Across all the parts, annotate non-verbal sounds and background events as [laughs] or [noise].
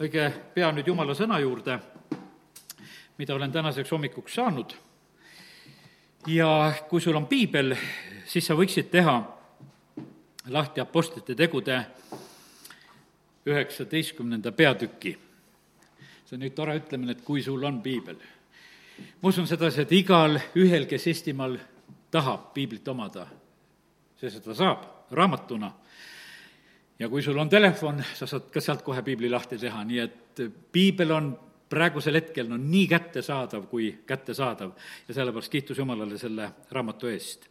õige pea nüüd Jumala sõna juurde, mida olen tänaseks hommikuks saanud. ja kui sul on piibel, siis sa võiksid teha lahti Apostlite tegude üheksateistkümnenda peatüki. see on nüüd tore ütlemine, et kui sul on piibel. ma usun sedasi, et igal ühel, kes Eestimaal tahab piiblit omada, see seda saab raamatuna ja kui sul on telefon, sa saad ka sealt kohe piibli lahti teha, nii et piibel on praegusel hetkel no nii kättesaadav kui kättesaadav ja sellepärast kiitus Jumalale selle raamatu eest.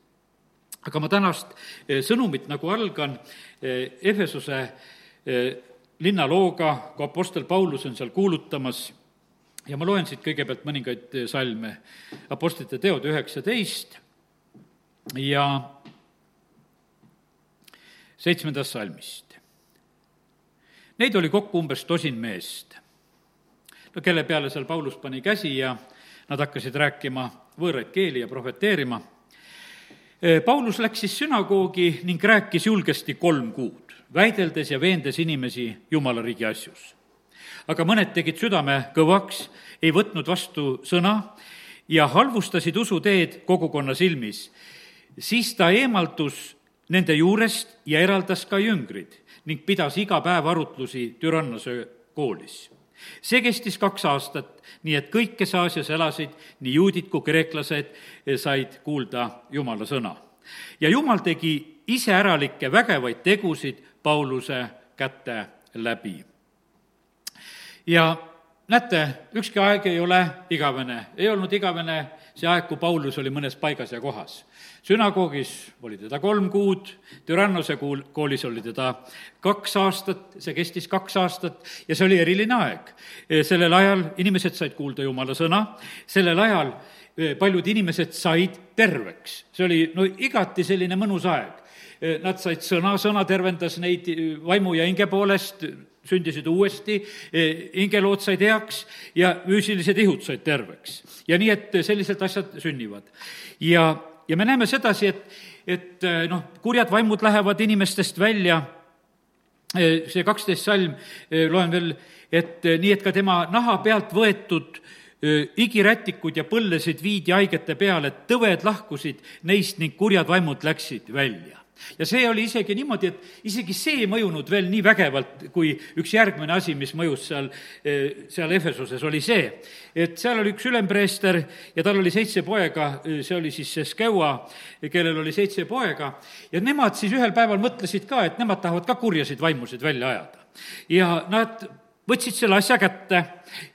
aga ma tänast eh, sõnumit nagu algan eh, Efesuse eh, linnalooga, kui Apostel Paulus on seal kuulutamas ja ma loen siit kõigepealt mõningaid salme, Apostlite teod üheksateist ja seitsmendast salmist. Neid oli kokku umbes tosin meest. no kelle peale seal Paulus pani käsi ja nad hakkasid rääkima võõraid keeli ja prohveteerima. Paulus läks siis sünagoogi ning rääkis julgesti kolm kuud, väideldes ja veendes inimesi Jumala riigi asjus. aga mõned tegid südame kõvaks, ei võtnud vastu sõna ja halvustasid usuteed kogukonna silmis. siis ta eemaldus nende juurest ja eraldas ka jüngrid ning pidas iga päev arutlusi Türannase koolis. see kestis kaks aastat, nii et kõik, kes Aasias elasid, nii juudid kui kreeklased, said kuulda Jumala sõna. ja Jumal tegi iseäralikke vägevaid tegusid Pauluse käte läbi. ja näete, ükski aeg ei ole igavene, ei olnud igavene see aeg, kui Paulus oli mõnes paigas ja kohas sünagoogis oli teda kolm kuud, Tyrannose kuul, koolis oli teda kaks aastat, see kestis kaks aastat ja see oli eriline aeg. sellel ajal inimesed said kuulda Jumala sõna, sellel ajal e, paljud inimesed said terveks. see oli no igati selline mõnus aeg. E, nad said sõna, sõna tervendas neid vaimu ja hinge poolest, sündisid uuesti, hingelood said heaks ja füüsilised ihud said terveks. ja nii, et sellised asjad sünnivad. ja ja me näeme sedasi, et, et eh, noh, kurjad vaimud lähevad inimestest välja, eh, see kaksteist salm, eh, loen veel, et nii, et ka tema naha pealt võetud igirätikud ja põllesid viidi haigete peale, tõved lahkusid neist ning kurjad vaimud läksid välja ja see oli isegi niimoodi, et isegi see ei mõjunud veel nii vägevalt, kui üks järgmine asi, mis mõjus seal, eh, seal Efesuses, oli see, et seal oli üks ülempreester ja tal oli seitse poega, eh, see oli siis see Skeua, kellel oli seitse poega, ja nemad siis ühel päeval mõtlesid ka, et nemad tahavad ka kurjasid vaimusid välja ajada. ja nad võtsid selle asja kätte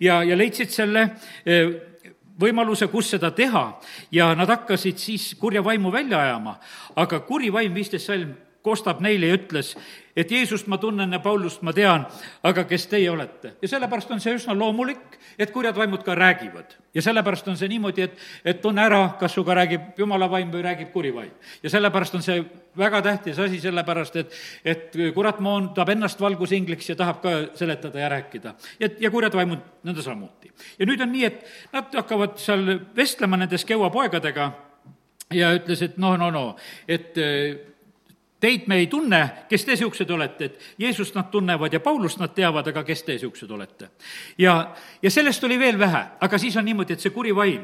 ja, ja leidsid selle eh, võimaluse, kus seda teha ja nad hakkasid siis kurja vaimu välja ajama. aga kuri vaim, viisteist salm, kostab neile ja ütles, et Jeesust ma tunnen ja Paulust ma tean, aga kes teie olete? ja sellepärast on see üsna loomulik, et kurjad vaimud ka räägivad. ja sellepärast on see niimoodi, et, et tunne ära, kas sinuga räägib jumala vaim või räägib kuri vaim. ja sellepärast on see väga tähtis asi, sellepärast et, et kurat moondab ennast valgusingliks ja tahab ka seletada ja rääkida. ja, ja kurjad vaimud nõnda samuti. ja nüüd on nii, et nad hakkavad seal vestlema nende Skeua poegadega ja ütles, et noh, no, no, et Teid me ei tunne, kes te niisugused olete, et Jeesust nad tunnevad ja Paulust nad teavad, aga kes te niisugused olete? ja, ja sellest oli veel vähe, aga siis on niimoodi, et see kuri vaim,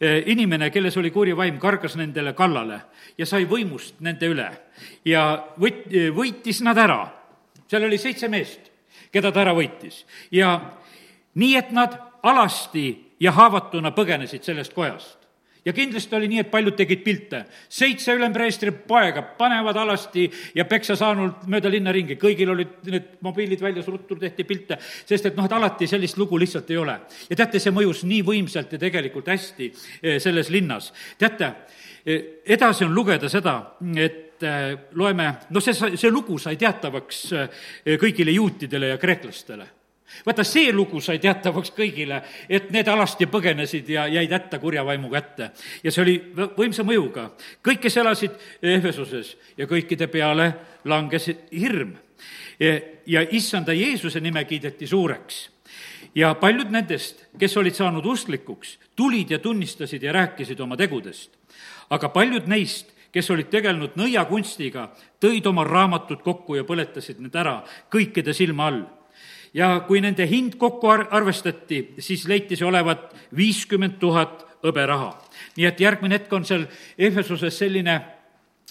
eh, inimene, kelles oli kuri vaim, kargas nendele kallale ja sai võimust nende üle ja võt-, võitis nad ära. seal oli seitse meest, keda ta ära võitis ja nii, et nad alasti ja haavatuna põgenesid sellest kojast ja kindlasti oli nii, et paljud tegid pilte. seitse ülempreestri poega panevad alasti ja peksa saanud mööda linna ringi, kõigil olid need mobiilid väljas, ruttu tehti pilte, sest et noh, et alati sellist lugu lihtsalt ei ole. ja teate, see mõjus nii võimsalt ja tegelikult hästi eh, selles linnas. teate, eh, edasi on lugeda seda, et eh, loeme, no see, see lugu sai teatavaks kõigile juutidele ja kreeklastele vaata, see lugu sai teatavaks kõigile, et need alasti põgenesid ja jäid hätta kurja vaimu kätte. ja see oli võimsa mõjuga. kõik, kes elasid Ehvesuses ja kõikide peale langes hirm. ja issanda Jeesuse nime kiideti suureks. ja paljud nendest, kes olid saanud usklikuks, tulid ja tunnistasid ja rääkisid oma tegudest. aga paljud neist kes olid tegelenud nõiakunstiga, tõid oma raamatud kokku ja põletasid need ära kõikide silma all ja kui nende hind kokku ar-, arvestati, siis leiti see olevat viiskümmend tuhat hõberaha. nii et järgmine hetk on seal Ehvesuses selline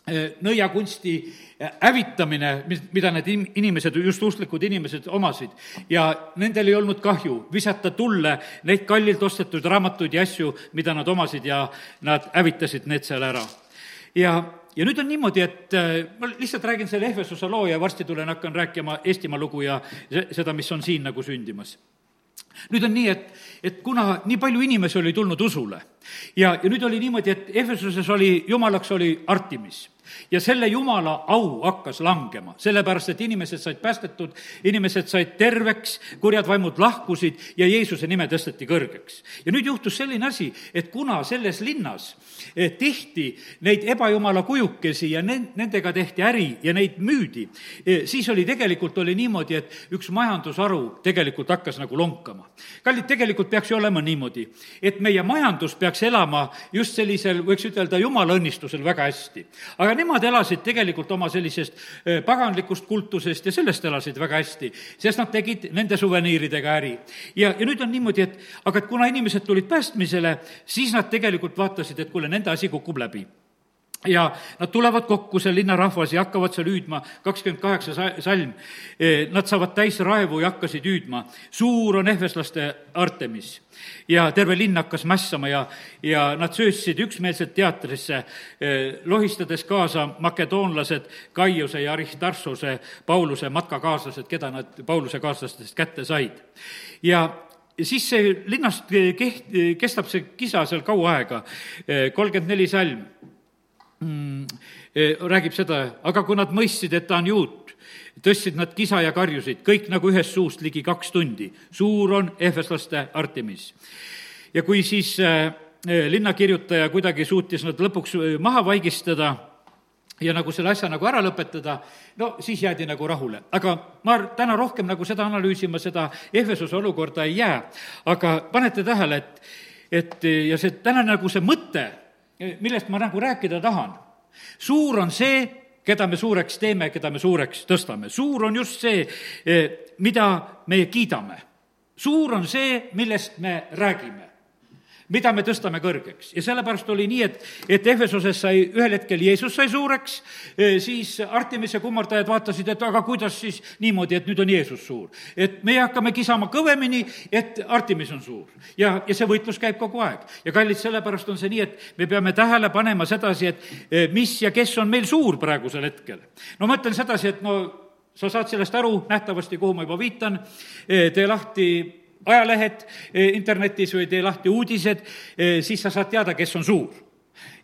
eh, nõiakunsti eh, hävitamine, mis, mida need inimesed, just usklikud inimesed omasid. ja nendel ei olnud kahju visata tulle neid kallilt ostetud raamatuid ja asju, mida nad omasid ja nad hävitasid need seal ära. ja ja nüüd on niimoodi, et äh, ma lihtsalt räägin selle Ehvesuse loo ja varsti tulen, hakkan rääkima Eestimaa lugu ja seda, mis on siin nagu sündimas. Nüüd on nii, et, et kuna nii palju inimesi oli tulnud usule ja, ja nüüd oli niimoodi, et Ehvesuses oli, jumalaks oli Artemis ja selle jumala au hakkas langema, sellepärast et inimesed said päästetud, inimesed said terveks, kurjad vaimud lahkusid ja Jeesuse nime tõsteti kõrgeks. ja nüüd juhtus selline asi, et kuna selles linnas eh, tehti neid ebajumala kujukesi ja ne-, nendega tehti äri ja neid müüdi, eh, siis oli tegelikult, oli niimoodi, et üks majandusharu tegelikult hakkas nagu lonkama. kallid, tegelikult peaks ju olema niimoodi, et meie majandus peaks elama just sellisel, võiks ütelda, jumala õnnistusel väga hästi. aga nemad elasid tegelikult oma sellisest eh, paganlikust kultusest ja sellest elasid väga hästi, sest nad tegid nende suveniiridega äri. ja, ja nüüd on niimoodi, et aga et kuna inimesed tulid päästmisele, siis nad tegelikult vaatasid, et kuule, nende asi kukub läbi ja nad tulevad kokku, see linnarahvas, ja hakkavad seal hüüdma, kakskümmend kaheksa salm. Eh, nad saavad täis raevu ja hakkasid hüüdma. suur on ehveslaste Artemis. ja terve linn hakkas mässama ja, ja nad söösid üksmeelselt teatrisse, eh, lohistades kaasa makedoonlased Kaiuse ja Aristarsuse, Pauluse matkakaaslased, keda nad Pauluse kaaslastest kätte said. ja ja siis see linnast keht-, kestab see kisa seal kaua aega, eh, kolmkümmend neli salm e, räägib seda, aga kui nad mõistsid, et ta on juut, tõstsid nad kisa ja karjusid, kõik nagu ühest suust ligi kaks tundi. suur on ehveslaste Artemis. ja kui siis äh, linnakirjutaja kuidagi suutis nad lõpuks maha vaigistada ja nagu selle asja nagu ära lõpetada, no siis jäädi nagu rahule. aga ma täna rohkem nagu seda analüüsima, seda Ehvesuse olukorda ei jää, aga panete tähele, et, et ja see täna nagu see mõte, millest ma nagu rääkida tahan. suur on see, keda me suureks teeme, keda me suureks tõstame. suur on just see, eh, mida me kiidame. suur on see, millest me räägime mida me tõstame kõrgeks. ja sellepärast oli nii, et, et Ehvesoses sai ühel hetkel Jeesus sai suureks, e, siis Artemise kummardajad vaatasid, et aga kuidas siis niimoodi, et nüüd on Jeesus suur. et meie hakkame kisama kõvemini, et Artemis on suur. ja, ja see võitlus käib kogu aeg. ja kallid, sellepärast on see nii, et me peame tähele panema sedasi, et e, mis ja kes on meil suur praegusel hetkel. no ma ütlen sedasi, et no sa saad sellest aru nähtavasti, kuhu ma juba viitan, e, tee lahti ajalehed eh, internetis või tee lahti uudised, eh, siis sa saad teada, kes on suur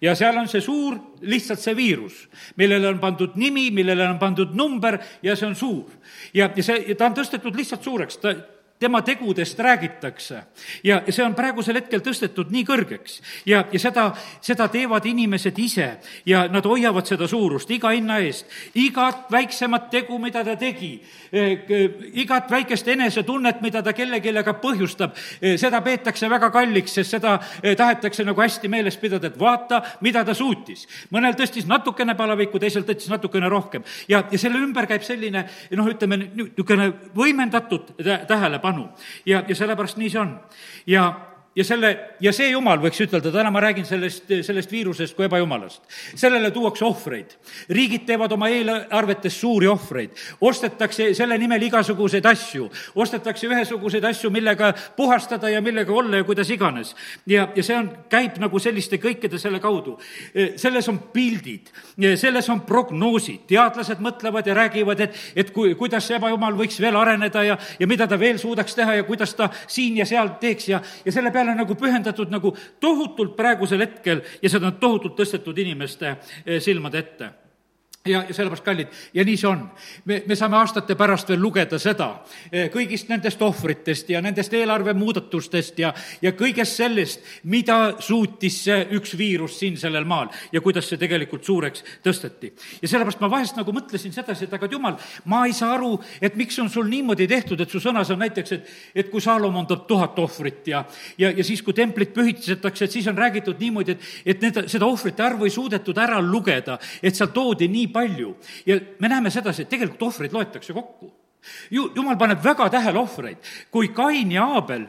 ja seal on see suur, lihtsalt see viirus, millele on pandud nimi, millele on pandud number ja see on suur. ja, ja see, ta on tõstetud lihtsalt suureks, ta, tema tegudest räägitakse. ja, see on praegusel hetkel tõstetud nii kõrgeks ja, ja seda, seda teevad inimesed ise ja nad hoiavad seda suurust iga hinna eest. igat väiksemat tegu, mida ta tegi, eh, igat väikest enesetunnet, mida ta kellelegi põhjustab, eh, seda peetakse väga kalliks, sest seda eh, tahetakse nagu hästi meeles pidada, et vaata, mida ta suutis. mõnel tõstis natukene palavikku, teisel tõstis natukene rohkem ja, ja selle ümber käib selline noh, ütleme niisugune võimendatud tähelepanu tänu. ja, ja sellepärast nii see on. ja ja selle, ja see jumal, võiks ütelda, täna ma räägin sellest, sellest viirusest kui ebajumalast. sellele tuuakse ohvreid. riigid teevad oma eelarvetes suuri ohvreid. ostetakse selle nimel igasuguseid asju. ostetakse ühesuguseid asju, millega puhastada ja millega olla ja kuidas iganes. ja, ja see on, käib nagu selliste kõikide selle kaudu. selles on pildid, selles on prognoosid, teadlased mõtlevad ja räägivad, et, et kui, kuidas see ebajumal võiks veel areneda ja, ja mida ta veel suudaks teha ja kuidas ta siin ja seal teeks ja, ja selle peale peale nagu pühendatud nagu tohutult praegusel hetkel ja seda on tohutult tõstetud inimeste eh, silmade ette ja, ja sellepärast, kallid, ja nii see on. me, me saame aastate pärast veel lugeda seda, eh, kõigist nendest ohvritest ja nendest eelarvemuudatustest ja, ja kõigest sellest, mida suutis see üks viirus siin sellel maal ja kuidas see tegelikult suureks tõsteti. ja sellepärast ma vahest nagu mõtlesin sedasi, et aga jumal, ma ei saa aru, et miks on sul niimoodi tehtud, et su sõnas on näiteks, et, et kui Saalomon toob tuhat ohvrit ja, ja, ja siis, kui templit pühitsetakse, et siis on räägitud niimoodi, et, et need, seda ohvrite arvu ei suudetud ära lugeda, et seal toodi nii palju ja me näeme sedasi, et tegelikult ohvreid loetakse kokku ju, jumal paneb väga tähele ohvreid. kui Kain ja Aabel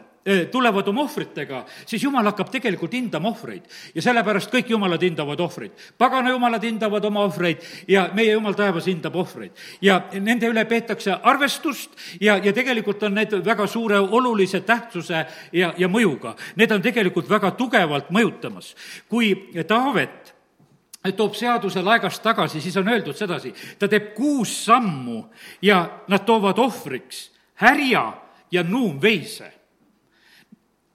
tulevad oma ohvritega, siis jumal hakkab tegelikult hindama ohvreid. ja sellepärast kõik jumalad hindavad ohvreid. pagana jumalad hindavad oma ohvreid ja meie jumal taevas hindab ohvreid. ja nende üle peetakse arvestust ja, ja tegelikult on need väga suure olulise tähtsuse ja, ja mõjuga. Need on tegelikult väga tugevalt mõjutamas. kui Taavet toob seaduse laegast tagasi, siis on öeldud sedasi, ta teeb kuus sammu ja nad toovad ohvriks härja ja nuumveise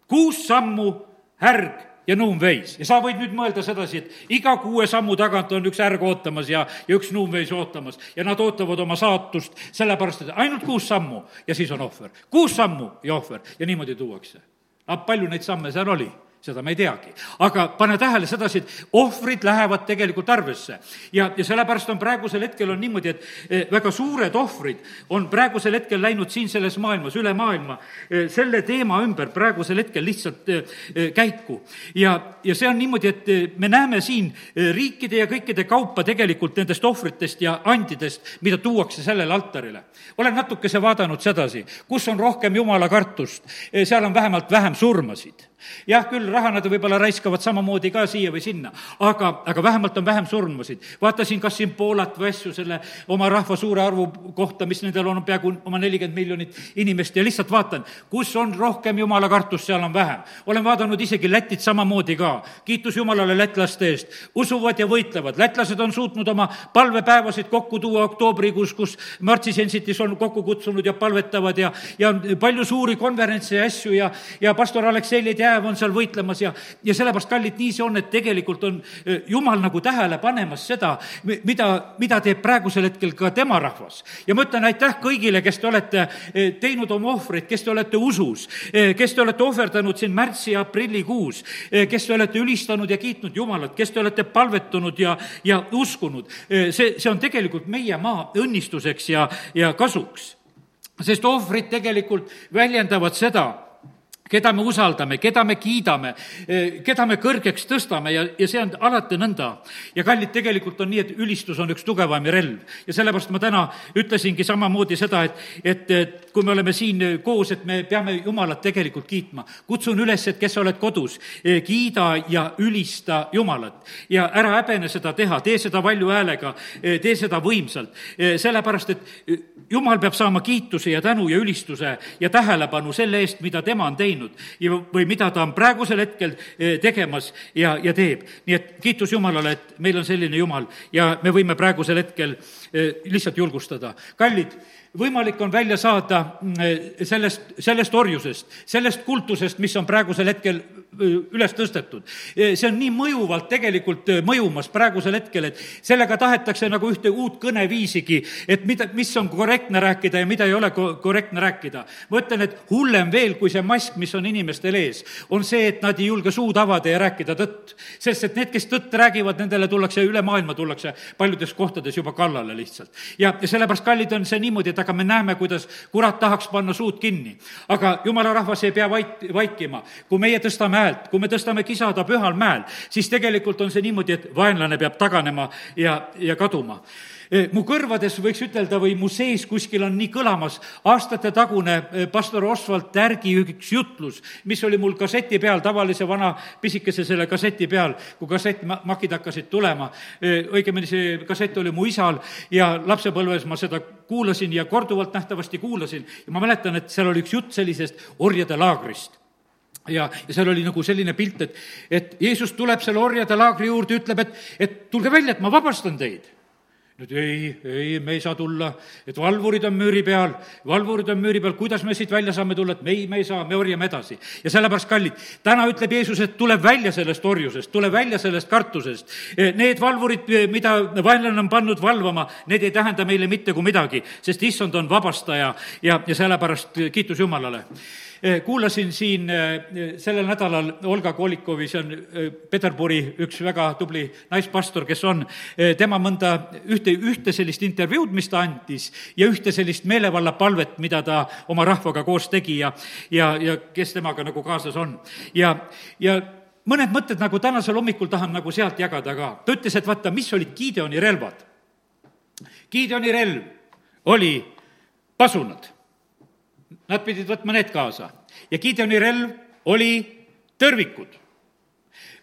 kuus sammu härg ja nuumveis ja sa võid nüüd mõelda sedasi, et iga kuue sammu tagant on üks härg ootamas ja, ja üks nuumveis ootamas ja nad ootavad oma saatust, sellepärast et ainult kuus sammu ja siis on ohver. kuus sammu ja ohver ja niimoodi tuuakse. aga palju neid samme seal oli? Seda me ei teagi. aga pane tähele sedasi, et ohvrid lähevad tegelikult arvesse. ja, ja sellepärast on praegusel hetkel on niimoodi, et eh, väga suured ohvrid on praegusel hetkel läinud siin selles maailmas, üle maailma, eh, selle teema ümber praegusel hetkel lihtsalt eh, käiku. ja, ja see on niimoodi, et me näeme siin riikide ja kõikide kaupa tegelikult nendest ohvritest ja andidest, mida tuuakse sellele altarile. olen natukese vaadanud sedasi, kus on rohkem jumala kartust, seal on vähemalt vähem surmasid jah, küll raha nad võib-olla raiskavad samamoodi ka siia või sinna, aga, aga vähemalt on vähem surmasid. vaatasin kas siin Poolat või asju selle oma rahva suure arvu kohta, mis nendel on peaaegu oma nelikümmend miljonit inimest ja lihtsalt vaatan, kus on rohkem jumala kartust, seal on vähem. olen vaadanud isegi Lätit samamoodi ka, kiitus Jumalale lätlaste eest, usuvad ja võitlevad, lätlased on suutnud oma palvepäevasid kokku tuua oktoobrikuus, kus Martsi Sensitis on kokku kutsunud ja palvetavad ja, ja palju suuri konverentse ja asju ja, ja pastor Aleksei Leedjärv jääv on seal võitlemas ja, ja sellepärast, kallid, nii see on, et tegelikult on Jumal nagu tähele panemas seda, mida, mida teeb praegusel hetkel ka tema rahvas. ja ma ütlen aitäh kõigile, kes te olete teinud oma ohvreid, kes te olete usus, kes te olete ohverdanud siin märtsi ja aprillikuus, kes te olete ülistanud ja kiitnud Jumalat, kes te olete palvetunud ja, ja uskunud. see, see on tegelikult meie maa õnnistuseks ja, ja kasuks. sest ohvrid tegelikult väljendavad seda, keda me usaldame, keda me kiidame, eh, keda me kõrgeks tõstame ja, ja see on alati nõnda. ja kallid, tegelikult on nii, et ülistus on üks tugevaim relv ja sellepärast ma täna ütlesingi samamoodi seda, et, et, et kui me oleme siin koos, et me peame Jumalat tegelikult kiitma. kutsun üles, et kes sa oled kodus, eh, kiida ja ülista Jumalat ja ära häbene seda teha, tee seda valju häälega, eh, tee seda võimsalt, sellepärast et Jumal peab saama kiituse ja tänu ja ülistuse ja tähelepanu selle eest, mida tema on teinud teinud või mida ta on praegusel hetkel eh, tegemas ja, ja teeb. nii et kiitus Jumalale, et meil on selline Jumal ja me võime praegusel hetkel eh, lihtsalt julgustada. kallid, võimalik on välja saada mm, eh, sellest, sellest orjusest, sellest kultusest, mis on praegusel hetkel üles tõstetud. see on nii mõjuvalt tegelikult mõjumas praegusel hetkel, et sellega tahetakse nagu ühte uut kõneviisigi, et mida, mis on korrektne rääkida ja mida ei ole korrektne rääkida. ma ütlen, et hullem veel kui see mask, mis on inimestel ees, on see, et nad ei julge suud avada ja rääkida tõtt. sest et need, kes tõtt räägivad, nendele tullakse üle maailma, tullakse paljudes kohtades juba kallale lihtsalt. ja, ja sellepärast, kallid, on see niimoodi, et aga me näeme, kuidas kurat tahaks panna suud kinni. aga jumala rahvas ei pea vait, vaikima. kui meie tõstame häält, kui me tõstame kisada pühal mäel, siis tegelikult on see niimoodi, et vaenlane peab taganema ja, ja kaduma mu kõrvades võiks ütelda või mu sees kuskil on nii kõlamas aastatetagune eh, pastor Oswald Tärgi üks jutlus, mis oli mul kasseti peal, tavalise vana pisikese selle kasseti peal, kui kassettmakid hakkasid tulema. Eh, õigemini see kassett oli mu isal ja lapsepõlves ma seda kuulasin ja korduvalt nähtavasti kuulasin. Ja ma mäletan, et seal oli üks jutt sellisest orjade laagrist. Ja, ja seal oli nagu selline pilt, et, et Jeesus tuleb selle orjade laagri juurde, ütleb, et, et tulge välja, et ma vabastan teid nüüd ei, ei, me ei saa tulla, et valvurid on müüri peal, valvurid on müüri peal, kuidas me siit välja saame tulla, et me ei, me ei saa, me orjame edasi. ja sellepärast, kallid, täna ütleb Jeesus, et tuleb välja sellest orjusest, tule välja sellest kartusest. Need valvurid, mida vaenlane on pannud valvama, need ei tähenda meile mitte kui midagi, sest issand on vabastaja ja, ja sellepärast kiitus Jumalale kuulasin siin eh, sellel nädalal Olga Kolikovi, see on eh, Peterburi üks väga tubli naispastor, kes on, tema mõnda ühte, ühte sellist intervjuud, mis ta andis, ja ühte sellist meelevallapalvet, mida ta oma rahvaga koos tegi ja, ja, ja kes temaga nagu kaasas on. ja, ja mõned mõtted nagu tänasel hommikul tahan nagu sealt jagada ka. ta ütles, et vaata, mis olid Gideoni relvad. Gideoni relv oli pasunad. Nad pidid võtma need kaasa. Ja Gideoni relv oli tõrvikud.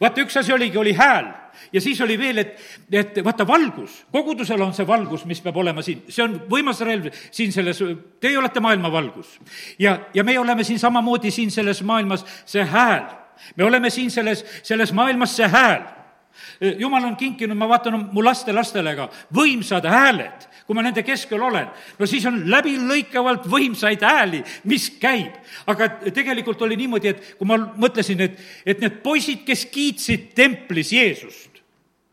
vaata, üks asi oligi, oli hääl. Ja siis oli veel, et, et vaata, valgus, kogudusel on see valgus, mis peab olema siin, see on võimas relv siin selles, teie olete maailma valgus. ja, ja me oleme siin samamoodi siin selles maailmas see hääl. me oleme siin selles, selles maailmas see hääl. Jumal on kinkinud, ma vaatan mu lastelastele ka, võimsad hääled, kui ma nende keskel olen. no siis on läbilõikavalt võimsaid hääli, mis käib. aga tegelikult oli niimoodi, et kui ma mõtlesin, et, et need poisid, kes kiitsid templis Jeesust,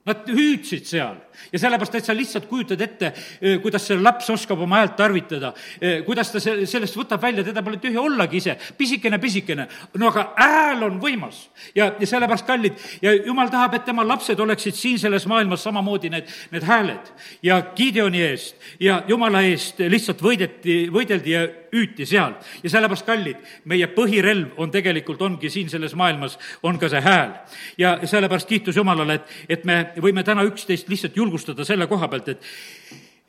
Nad hüüdsid seal ja sellepärast, et sa lihtsalt kujutad ette, kuidas see laps oskab oma häält tarvitada, kuidas ta se-, sellest võtab välja, teda pole tühja ollagi ise, pisikene, pisikene, no aga hääl on võimas. ja, ja sellepärast, kallid, ja jumal tahab, et tema lapsed oleksid siin selles maailmas samamoodi need, need hääled. ja Gideoni eest ja jumala eest lihtsalt võideti, võideldi ja hüüti seal. ja sellepärast, kallid, meie põhirelv on tegelikult, ongi siin selles maailmas, on ka see hääl. ja sellepärast kiitus Jumalale, et, et me võime täna üksteist lihtsalt julgustada selle koha pealt, et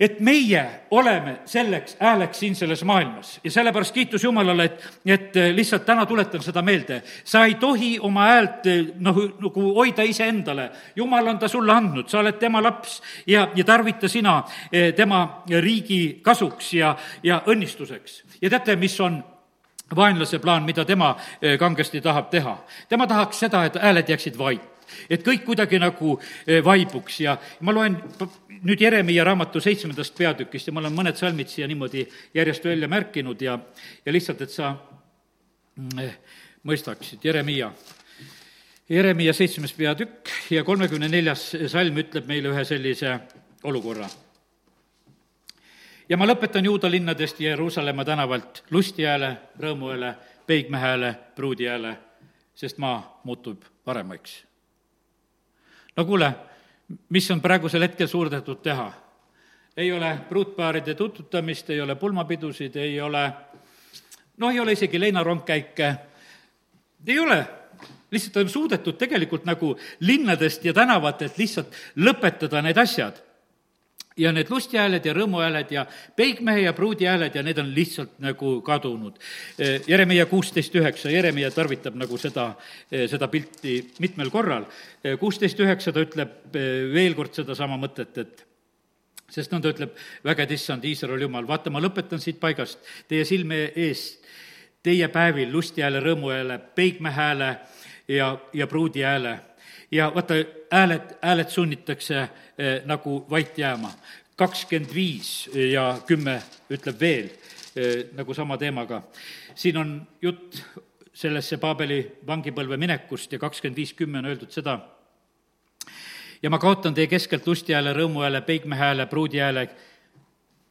et meie oleme selleks hääleks siin selles maailmas ja sellepärast kiitus Jumalale, et, et lihtsalt täna tuletan seda meelde. sa ei tohi oma häält noh, nagu hoida iseendale. Jumal on ta sulle andnud, sa oled tema laps ja, ja tarvita sina eh, tema riigi kasuks ja, ja õnnistuseks. ja teate, mis on vaenlase plaan, mida tema eh, kangesti tahab teha? tema tahaks seda, et hääled jääksid vait et kõik kuidagi nagu eh, vaibuks ja ma loen nüüd Jeremiah raamatu seitsmendast peatükist ja ma olen mõned salmid siia niimoodi järjest välja märkinud ja, ja lihtsalt, et sa mm, eh, mõistaksid, Jeremiah. Jeremiah seitsmes peatükk ja kolmekümne neljas salm ütleb meile ühe sellise olukorra. ja ma lõpetan juuda linnadest Jeruusalemma tänavalt lusti hääle, rõõmu hääle, peigme hääle, pruudi hääle, sest maa muutub paremaks no kuule, mis on praegusel hetkel suudetud teha? ei ole pruutpaaride tututamist, ei ole pulmapidusid, ei ole, noh, ei ole isegi leinarongkäike, ei ole. Lihtsalt on suudetud tegelikult nagu linnadest ja tänavatelt lihtsalt lõpetada need asjad ja need lustihääled ja rõõmuhääled ja peigmehe ja pruudi hääled ja need on lihtsalt nagu kadunud. Jeremiah kuusteist üheksa, Jeremiah tarvitab nagu seda, seda pilti mitmel korral. kuusteist üheksa ta ütleb veel kord sedasama mõtet, et sest no ta ütleb, väged issand, Iisraeli jumal, vaata, ma lõpetan siit paigast teie silme ees teie päevil lustihääle, rõõmuhääle, peigmehääle ja, ja pruudi hääle ja vaata, hääled, hääled sunnitakse eh, nagu vait jääma. kakskümmend viis ja kümme ütleb veel eh, nagu sama teemaga. siin on jutt sellesse Paabeli vangipõlve minekust ja kakskümmend viis kümme on öeldud seda, ja ma kaotan teie keskelt lustihääle, rõõmuhääle, peigmehääle, pruudihääle,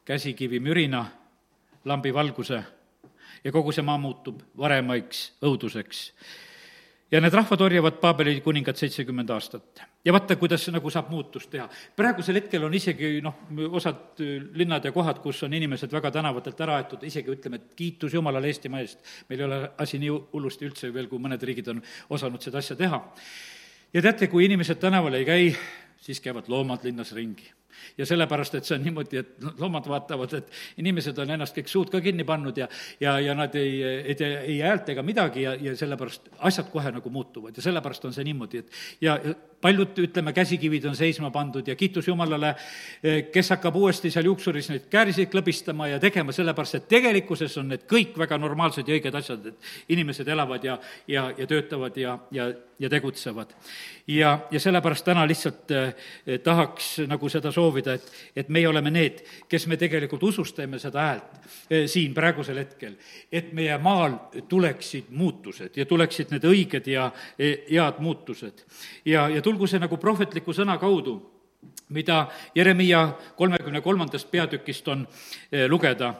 käsikivi mürina, lambi valguse ja kogu see maa muutub varemaiks õuduseks ja need rahvad orjavad Paabeli kuningat seitsekümmend aastat. ja vaata, kuidas nagu saab muutust teha. praegusel hetkel on isegi noh, osad linnad ja kohad, kus on inimesed väga tänavatelt ära aetud, isegi ütleme, et kiitus Jumalale Eestimaa eest, meil ei ole asi nii hullusti üldse veel, kui mõned riigid on osanud seda asja teha. ja teate, kui inimesed tänaval ei käi, siis käivad loomad linnas ringi ja sellepärast, et see on niimoodi, et loomad vaatavad, et inimesed on ennast kõik suud ka kinni pannud ja, ja, ja nad ei, ei tee ei häält ega midagi ja, ja sellepärast asjad kohe nagu muutuvad. Ja sellepärast on see niimoodi, et ja paljud, ütleme, käsikivid on seisma pandud ja kiitus Jumalale, kes hakkab uuesti seal juuksuris neid kääriseid klõbistama ja tegema, sellepärast et tegelikkuses on need kõik väga normaalsed ja õiged asjad, et inimesed elavad ja, ja, ja töötavad ja, ja, ja tegutsevad. ja, ja sellepärast täna lihtsalt eh, tahaks nagu seda soovida, et, et meie oleme need, kes me tegelikult usustame seda häält eh, siin praegusel hetkel, et meie maal tuleksid muutused ja tuleksid need õiged ja eh, head muutused. ja, ja tulgu see nagu prohvetliku sõna kaudu mida Jeremiah kolmekümne kolmandast peatükist on lugeda.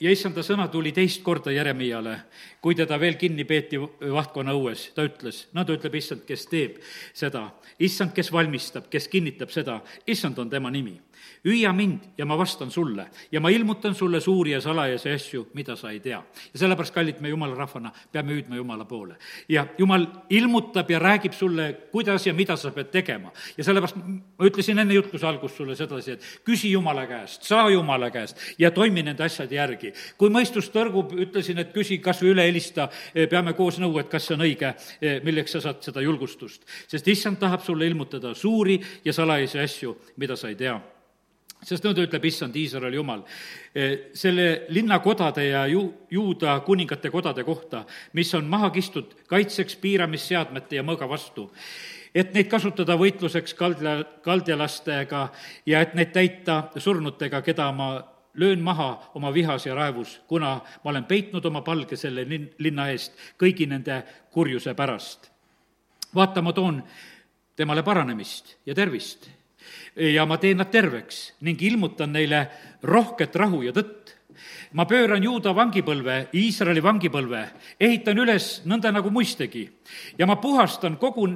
Ja issanda sõna tuli teist korda Jeremiale, kui teda veel kinni peeti vahtkonna õues, ta ütles, no ta ütleb, issand, kes teeb seda, issand, kes valmistab, kes kinnitab seda, issand on tema nimi. Hüüa mind ja ma vastan sulle ja ma ilmutan sulle suuri ja salajasi asju, mida sa ei tea. ja sellepärast, kallid me jumala rahvana, peame hüüdma Jumala poole. ja Jumal ilmutab ja räägib sulle, kuidas ja mida sa pead tegema. ja sellepärast ma ütlesin enne jutluse algust sulle sedasi, et küsi Jumala käest, saa Jumala käest ja toimi nende asjade järgi. kui mõistus tõrgub, ütlesin, et küsi kas või üle helista, peame koos nõu, et kas see on õige, milleks sa saad seda julgustust. sest issand tahab sulle ilmutada suuri ja salajasi asju, mida sa ei tea sest nõnda ütleb issand Iisraeli jumal, eh, selle linnakodade ja ju-, juuda kuningate kodade kohta, mis on maha kistud kaitseks piiramisseadmete ja mõõga vastu, et neid kasutada võitluseks kaldja, kaldjalastega ja et neid täita surnutega, keda ma löön maha oma vihas ja raevus, kuna ma olen peitnud oma palge selle linn, linna eest kõigi nende kurjuse pärast. vaata, ma toon temale paranemist ja tervist ja ma teen nad terveks ning ilmutan neile rohket rahu ja tõtt. ma pööran Juuda vangipõlve, Iisraeli vangipõlve, ehitan üles nõnda, nagu muistegi. ja ma puhastan kogu,